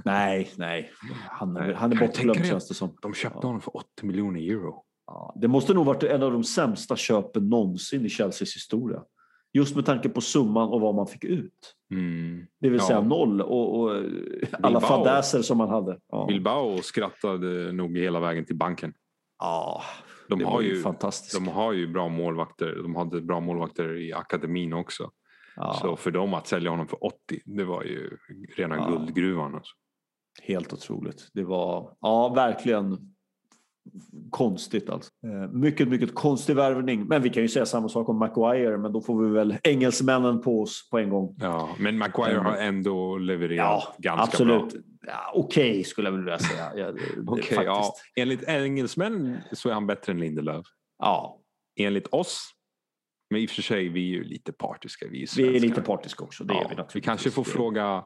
nej, nej. Han är, Nej, han är bortglömd känns det som. De köpte Ja. honom för 80 miljoner euro. Ja, det måste nog varit en av de sämsta köpen någonsin i Chelseas historia. Just med tanke på summan och vad man fick ut. Mm. Det vill Ja. säga noll och, och alla fadäser som man hade. Ja. Bilbao skrattade nog hela vägen till banken. Ja, De har, ju fantastiskt. de har ju bra målvakter. De hade bra målvakter i akademin också. ja, Så för dem att sälja honom för 80, det var ju rena Ja. guldgruvan. Alltså. Helt otroligt. Det var ja, verkligen konstigt alltså. Eh, Mycket, mycket konstig värvning. Men vi kan ju säga samma sak om Maguire, men då får vi väl engelsmännen på oss på en gång. Ja, men Maguire har ändå levererat Ja, ganska absolut. bra. Ja, Okej skulle jag vilja säga. Faktiskt. ja. Enligt engelsmän så är han bättre än Lindelöf. ja, Enligt oss, men i och för sig vi är ju lite partiska. Vi är, vi är lite partiska också. Det ja, är vi vi kanske får fråga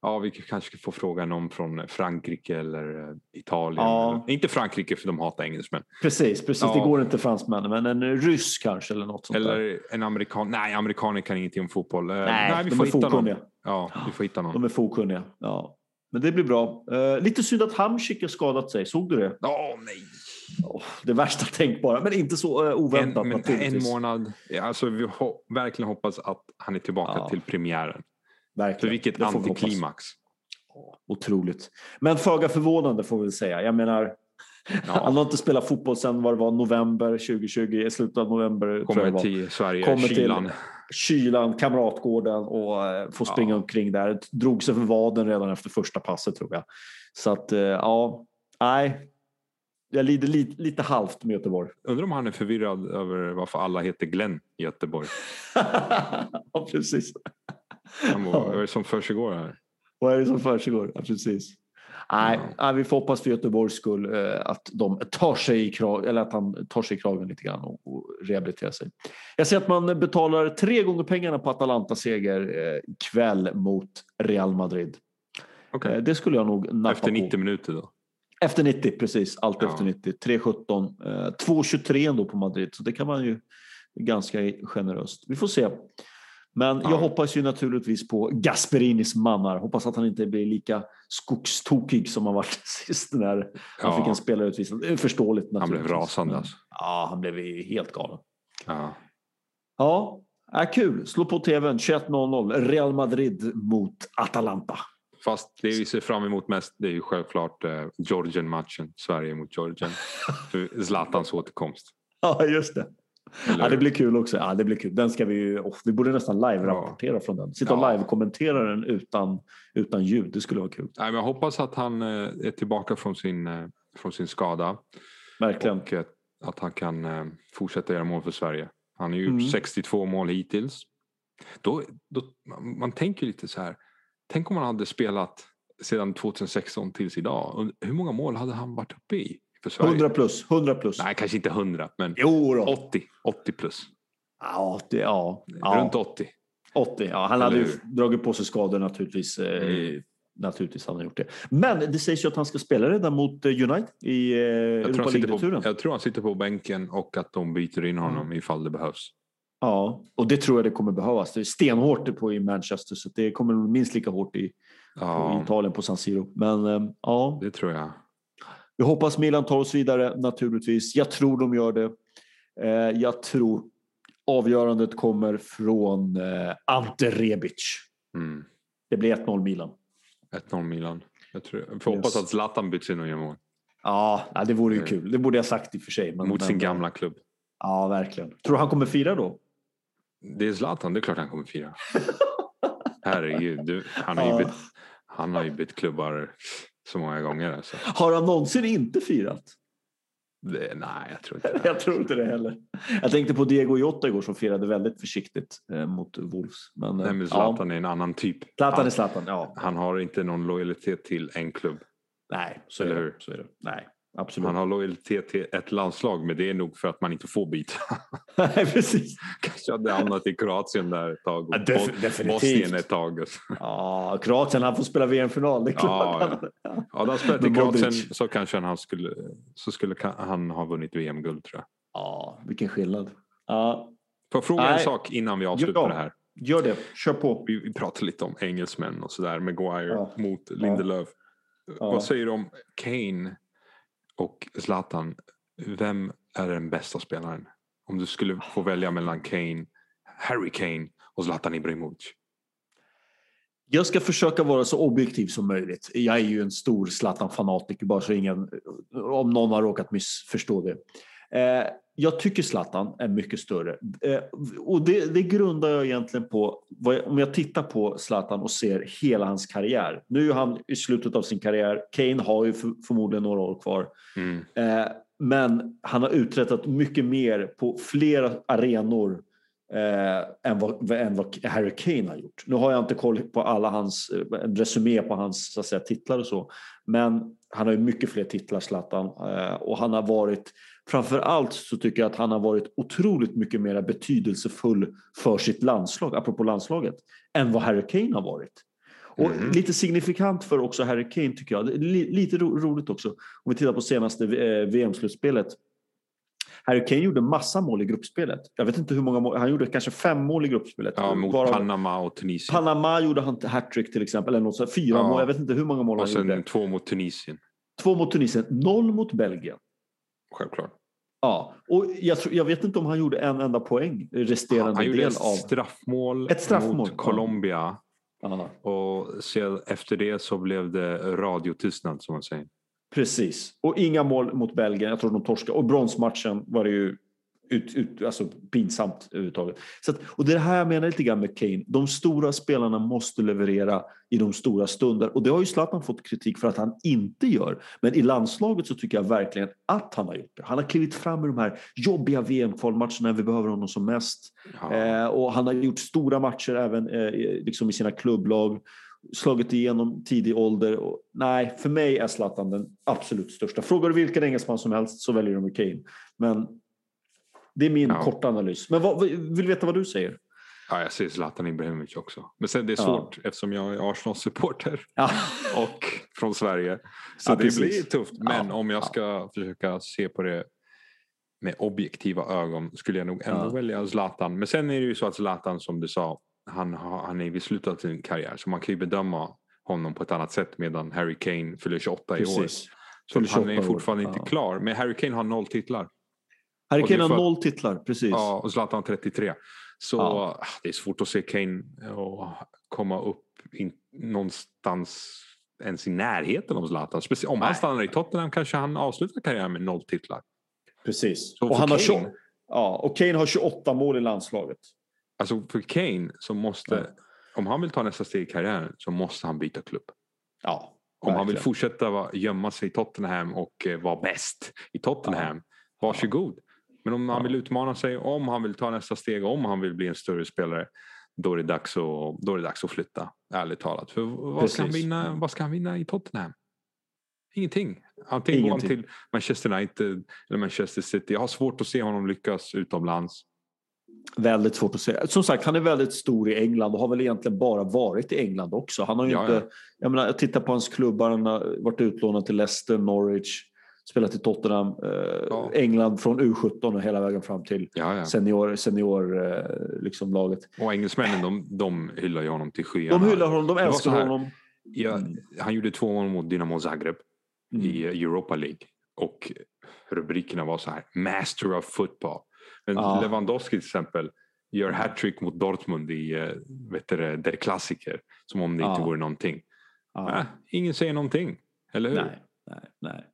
Ja, vi kanske får fråga någon från Frankrike eller eh, Italien. Ja. Eller, inte Frankrike för de hatar engelsmän. Precis, precis. Ja. Det går inte fransmännen, men en ryss kanske eller något sånt där. Eller en amerikan. Nej, amerikaner kan ingenting om fotboll. Eh, Nej, vi de får är hitta någon. fotkunniga. Ja, vi får hitta någon. De är fåkunniga. Ja. Men det blir bra. Eh, lite synd att Hamsik har skadat sig. Såg du det? Åh nej! Oh, det värsta tänkbara, men inte så uh, oväntat En, men en månad. Ja, Alltså, vi ho- verkligen hoppas att han är tillbaka Ja. till premiären. För Verkligen. vilket Det får vi antiklimax. Otroligt. Men föga förvånande får vi väl säga. Jag menar, han Ja, har inte spelat fotboll sedan vad det var, november 2020, i slutet av november kommer till Sverige, Kommer till- kylan. Kylan, Kamratgården och eh, får springa Ja. omkring där. Drog sig för vaden redan efter första passet tror jag. Så att, eh, ja, nej. Jag lider lite, lite halvt med Göteborg. Undrar om han är förvirrad över varför alla heter Glenn i Göteborg. ja, precis. Han bara, Vad är det som försiggår här? Vad är det som försiggår? Ja, precis. Nej, nej, vi får hoppas för Göteborgs skull eh, att de tar sig i krag, eller att han tar sig i kragen lite grann och, och rehabiliterar sig. Jag ser att man betalar tre gånger pengarna på Atalanta-seger eh, ikväll mot Real Madrid. Okej. Eh, det skulle jag nog nappa Efter 90 på. minuter då? Efter 90, precis. Allt Ja. efter 90. 3.17. Eh, 2.23 ändå på Madrid, så det kan man ju ganska generöst. Vi får se. Men Ja. jag hoppas ju naturligtvis på Gasperinis mannar. Hoppas att han inte blir lika skogstokig som han var sist när han Ja. fick en spelare utvisad. Är förståeligt Han blev naturligtvis. rasande alltså. Ja, han blev helt galen. Ja. Ja, äh, kul. Slå på tvn. 21.00. Real Madrid mot Atalanta. Fast det vi ser fram emot mest det är ju självklart eh, Georgien-matchen. Sverige mot Georgien. För Zlatans återkomst. Ja, just det. Eller Ja, det blir kul också. Ja, det blir kul. Den ska vi oh, vi borde nästan live-rapportera från den. Sitta och Ja. live-kommentera den utan, utan ljud. Det skulle vara kul. Nej, men jag hoppas att han eh, är tillbaka från sin, eh, från sin skada. Verkligen. Och eh, att han kan fortsätta göra mål för Sverige. Han har gjort Mm. 62 mål hittills. Då, då, man, tänker lite så här. Tänk om han hade spelat sedan 2016 tills idag. Hur många mål hade han varit uppe i för Sverige? 100 plus. 100 plus. Nej, kanske inte 100, men Jo då. 80. 80 plus. Ja, det, ja. Runt 80. 80. Ja, han hade ju dragit på sig skador naturligtvis. eh, Mm. Naturligtvis hade han gjort det. Men det sägs ju att han ska spela redan mot eh, United i eh, Jag Europa League-returen. jag tror han sitter på bänken och att de byter in honom ifall det behövs. Ja, och det tror jag det kommer behövas. Det är stenhårt på i Manchester så det kommer minst lika hårt i, i Ja, Italien på San Siro. Men ja, det tror jag. Vi hoppas Milan tar oss vidare naturligtvis. Jag tror de gör det. Eh, jag tror avgörandet kommer från eh, Ante Rebic. Mm. Det blir 1-0 Milan. 1-0 Milan. Jag, tror, jag får hoppas Yes. att Zlatan byts in och gör mål. Ja, det vore ju Eh, kul. Det borde jag sagt i och för sig. Men, Mot sin men- gamla klubb. Ja, verkligen. Tror du han kommer fira då? Det är Zlatan, det är klart han kommer fira. Herregud, du, han, har ju bytt, han har ju bytt klubbar så många gånger. Alltså. Har han någonsin inte firat? Det, nej, jag tror inte det. jag tror inte det heller. Jag tänkte på Diego Jota igår som firade väldigt försiktigt eh, mot Wolves. Men, nej, men Zlatan ja. är en annan typ. Zlatan är Zlatan, ja. Han har inte någon lojalitet till en klubb. Nej, så Eller är det. Så är det. Nej. Absolut. Han har lojalitet till ett landslag men det är nog för att man inte får byta. Nej, precis. Kanske hade hamnat i Kroatien där ett tag ja, definitivt. Bosnien ett tag. Ja, Kroatien, han får spela VM-final, det är klart. Ja, ja. ja. hade han spelat i Kroatien så kanske han skulle, så skulle han ha vunnit VM-guld tror jag. Ja, vilken skillnad. Ja. Får jag fråga Nej. en sak innan vi avslutar ja, det här? Gör det, kör på. Vi, vi pratade lite om engelsmän och sådär, Maguire ja. mot Lindelöf. Vad säger du om Kane och Zlatan, vem är den bästa spelaren? Om du skulle få välja mellan Kane, Harry Kane och Zlatan Ibrahimovic. Jag ska försöka vara så objektiv som möjligt. Jag är ju en stor Zlatan-fanatiker, bara så ingen, om någon har råkat missförstå det. Eh, jag tycker Zlatan är mycket större. Eh, och det, det, grundar jag egentligen på, om jag tittar på Zlatan och ser hela hans karriär. Nu är han i slutet av sin karriär, Kane har ju förmodligen några år kvar. Mm. Eh, men han har uträttat mycket mer på flera arenor eh, än, vad, än vad Harry Kane har gjort. Nu har jag inte koll på alla hans eh, resumé på hans så att säga, titlar och så. Men han har ju mycket fler titlar, Zlatan. Eh, och han har varit Framför allt så tycker jag att han har varit otroligt mycket mer betydelsefull för sitt landslag, apropå landslaget, än vad Harry Kane har varit. Och mm. lite signifikant för också Harry Kane tycker jag, lite ro roligt också, om vi tittar på senaste eh, VM-slutspelet. Harry Kane gjorde massa mål i gruppspelet. Jag vet inte hur många mål, han gjorde kanske fem mål i gruppspelet. Ja, mot Bara, Panama och Tunisien. Panama gjorde han hattrick till exempel, eller något så, fyra ja. mål, jag vet inte hur många mål och han gjorde. Och sen två mot Tunisien. Två mot Tunisien, noll mot Belgien. Självklart. Ja, och jag, tror, jag, vet inte om han gjorde en enda poäng resterande han gjorde del ett av... Straffmål ett straffmål mot Colombia. Ja. Och efter det så blev det radiotystnad som man säger. Precis, och inga mål mot Belgien. Jag tror de torskade. Och bronsmatchen var det ju ut, ut, alltså pinsamt överhuvudtaget. Så att, och det är det här jag menar lite grann med Kane. De stora spelarna måste leverera i de stora stunder och det har ju Zlatan fått kritik för att han inte gör. Men i landslaget så tycker jag verkligen att han har gjort det. Han har klivit fram i de här jobbiga VM-kvalmatcherna när vi behöver honom som mest. Ja. Eh, och han har gjort stora matcher även eh, liksom i sina klubblag slagit igenom tidig ålder. Och, nej, för mig är Zlatan den absolut största. Frågar du vilken engelsman som helst så väljer de Kane. Men det är min ja. korta analys. Men vad, vill veta vad du säger? Ja, jag säger Zlatan Ibrahimovic också. Men sen det är svårt ja. eftersom jag är Arsenal-supporter ja. och från Sverige. Så ja, det precis. blir tufft. Men om jag ska försöka se på det med objektiva ögon skulle jag nog ändå välja Zlatan. Men sen är det ju så att Zlatan som du sa, han, han är vid slutet av sin karriär så man kan ju bedöma honom på ett annat sätt medan Harry Kane fyller 28 precis. i år. Så han är fortfarande år. inte klar. Men Harry Kane har noll titlar. Harry Kane har noll titlar, precis. Ja, och Zlatan 33. Så ja. Ah, det är svårt att se Kane och komma upp in, någonstans ens i närheten av Zlatan. Speciellt om Nej. han stannar i Tottenham kanske han avslutar karriären med noll titlar. Precis. och, han Kane, har 20, ja, och Kane har 28 mål i landslaget. Alltså för Kane så måste, ja. om han vill ta nästa steg i karriären så måste han byta klubb. Ja, om han vill fortsätta gömma sig i Tottenham och eh, vara bäst i Tottenham, ja. varsågod. Men om han vill utmana sig, om han vill ta nästa steg, om han vill bli en större spelare. Då är det dags att, då är det dags att flytta, ärligt talat. För vad ska, han vinna, vad ska han vinna i Tottenham? Ingenting. Antingen går han till Manchester United eller Manchester City. Jag har svårt att se honom lyckas utomlands. Väldigt svårt att se. Som sagt, han är väldigt stor i England och har väl egentligen bara varit i England också. Han har ju ja, inte, ja. jag menar, jag tittar på hans klubbar, han har varit utlånad till Leicester, Norwich, spelat i Tottenham, eh, ja. England från U17 och hela vägen fram till ja, ja. senior, senior eh, liksom laget. Och engelsmännen de, de hyllar ju honom till skyarna. De hyllar honom, de älskar här, honom. Ja, han gjorde två mål mot Dynamo Zagreb mm. i Europa League och rubrikerna var så här Master of football. Men Lewandowski till exempel gör hattrick mot Dortmund i eh, vet du, Der Klassiker som om det inte vore någonting. Äh, ingen säger någonting, eller hur? Nej, nej, nej.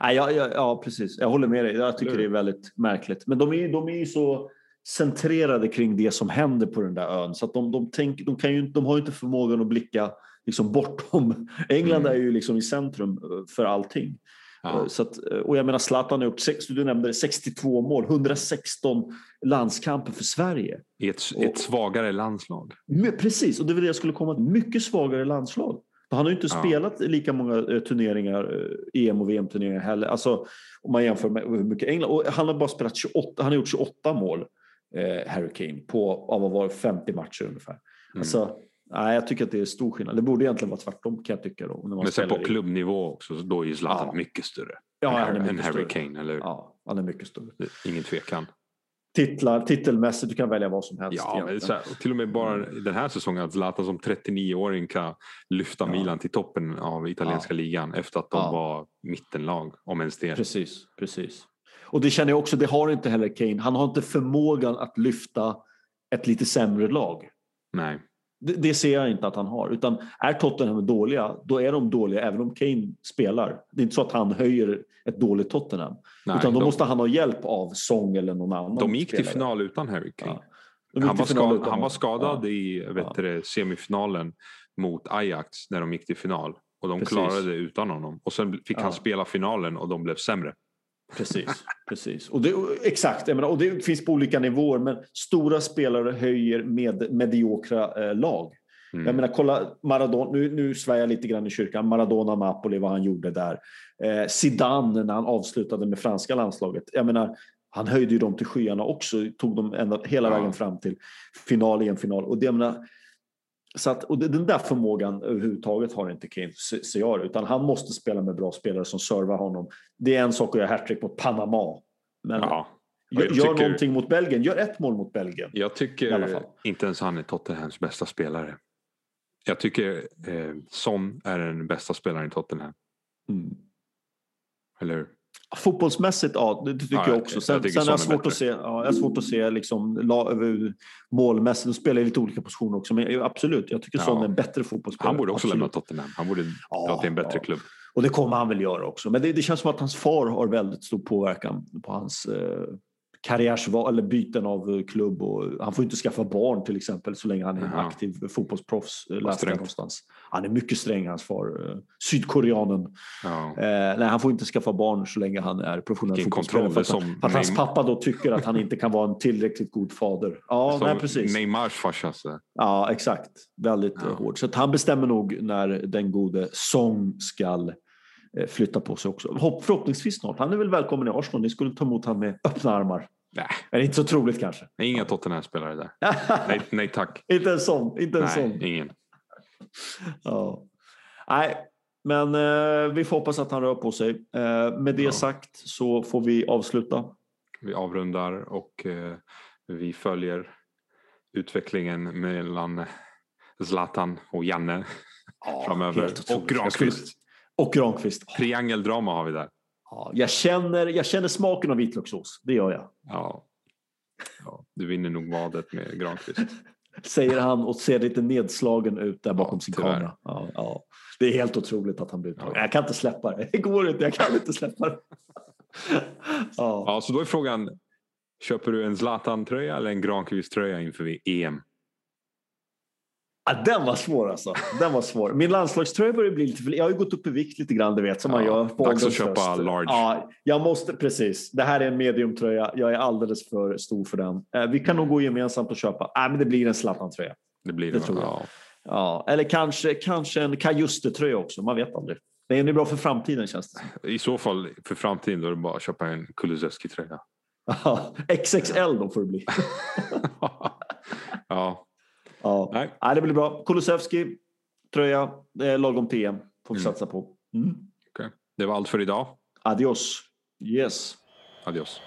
Nej, ja, ja, ja, precis. Jag håller med dig. Jag tycker det är väldigt märkligt. Men de är, de är ju så centrerade kring det som händer på den där ön. Så att de, de, tänk, de, kan ju, de har ju inte förmågan att blicka liksom bortom. England mm. är ju liksom i centrum eh, för allting. Ja. Så att, och jag menar Zlatan har gjort, du nämnde 62 mål, 116 landskamper för Sverige. I ett, och, ett svagare landslag. Precis, och det var det jag skulle komma till. Mycket svagare landslag. Han har ju inte ja. spelat lika många eh, turneringar, eh, EM och VM-turneringar heller. Alltså, om man jämför med hur mycket England... Och han har bara spelat 28, han har gjort 28 mål, eh, Harry Kane, på av vara 50 matcher ungefär. Mm. Alltså, nej, jag tycker att det är stor skillnad. Det borde egentligen vara tvärtom kan jag tycka. Då, när man Men sen på klubbnivå också, då är ju Zlatan ja. mycket större. Ja, än, han är mycket än Harry större. Kane, eller Ja, han är mycket större. Ingen tvekan titlar, titelmässigt, du kan välja vad som helst. Ja, här, till och med bara den här säsongen att Zlatan som 39-åring kan lyfta ja. Milan till toppen av italienska ja. ligan efter att de ja. var mittenlag, om ens det. Precis, precis. Och det känner jag också, det har inte heller Kane. Han har inte förmågan att lyfta ett lite sämre lag. Nej. Det, det, ser jag inte att han har. Utan är Tottenham dåliga, då är de dåliga även om Kane spelar. Det är inte så att han höjer ett dåligt Tottenham. Nej, utan då de, måste han ha hjälp av Sång eller någon annan De gick spelare. till final utan Harry Kane. Ja. Han, var skadad, han var skadad ja. i vet ja. semifinalen mot Ajax när de gick till final. Och de Precis. klarade det utan honom. Och sen fick han spela finalen och de blev sämre. Precis, precis. Och det, exakt, menar, och det finns på olika nivåer men stora spelare höjer med mediokra eh, lag. Mm. Jag menar, kolla Maradona, nu, nu svär jag lite grann i kyrkan, Maradona Napoli, vad han gjorde där. Eh, Zidane när han avslutade med franska landslaget. Jag menar, han höjde ju dem till skyarna också, tog dem ända, hela ja. vägen fram till final i en final. Och det, jag menar, så att, och den där förmågan överhuvudtaget har inte ser jag utan han måste spela med bra spelare som servar honom. Det är en sak att göra hattrick mot Panama. Men ja, gör, tycker, gör någonting mot Belgien, gör ett mål mot Belgien. Jag tycker inte ens han är Tottenhams bästa spelare. Jag tycker eh, Son är den bästa spelaren i Tottenham. Mm. Eller hur? Fotbollsmässigt, ja det tycker ja, jag också. Sen, jag sen är jag svårt att se, ja, jag har svårt att se liksom, målmässigt. De spelar i lite olika positioner också. Men absolut, jag tycker ja. Son är en bättre fotbollsspelare. Han borde också absolut. lämna Tottenham. Han borde ja, dra till en bättre klubb. Och det kommer han väl göra också. Men det, det, känns som att hans far har väldigt stor påverkan på hans eh, karriärsval eller byten av eh, klubb. Och han får inte skaffa barn till exempel så länge han är en aktiv fotbollsproffs. Eh, läste någonstans. Han är mycket sträng hans far. Eh, sydkoreanen. Ja. Eh, nej, han får inte skaffa barn så länge han är professionell fotbollsspelare. För, att, för att hans pappa då tycker att han inte kan vara en tillräckligt god fader. Ja, nej, precis. Neymars farsa. Ja, exakt. Väldigt ja. hård. Så han bestämmer nog när den gode Song skall flytta på sig också. Förhoppningsvis snart. Han är väl välkommen i Arsenal. Ni skulle ta emot honom med öppna armar. Nej. Men inte så troligt kanske. Inga Tottenham-spelare där. nej, nej tack. inte en sån. Inte en nej, sån. ingen. Ja. Nej, men eh, vi får hoppas att han rör på sig. Eh, med det ja. sagt så får vi avsluta. Vi avrundar och eh, vi följer utvecklingen mellan Zlatan och Janne ja, framöver. Och Granqvist. Och Granqvist. Triangeldrama har vi där. Ja, jag, känner, jag känner smaken av vitlökssås, det gör jag. Ja. ja. Du vinner nog vadet med Granqvist. Säger han och ser lite nedslagen ut där bakom ja, sin tyvärr. kamera. Ja, ja. Det är helt otroligt att han blir uttagen. Ja. Jag kan inte släppa det. Det går inte, jag kan inte släppa det. ja. ja, så då är frågan. Köper du en Zlatan-tröja eller en Granqvist-tröja inför EM? Ja, den var svår alltså. Den var svår. Min landslagströja börjar bli lite för... Jag har ju gått upp i vikt lite grann, du vet, som ja, man gör på Dags att köpa large. Ja, jag måste, precis. Det här är en mediumtröja. Jag är alldeles för stor för den. Eh, vi kan nog gå gemensamt och köpa. Nej, men det blir en Zlatan-tröja. Det blir det, det tror jag. Ja. ja. Eller kanske, kanske en Kajuste-tröja också. Man vet aldrig. Det är bra för framtiden känns det I så fall för framtiden då är det bara att köpa en Kulusevski-tröja. XXL då får det bli. ja. Ja. Nej. Nej, det blir bra. Kulusevski, tröja, eh, lagom PM får vi mm. satsa på. Mm. Okay. Det var allt för idag. Adios. Yes. Adios.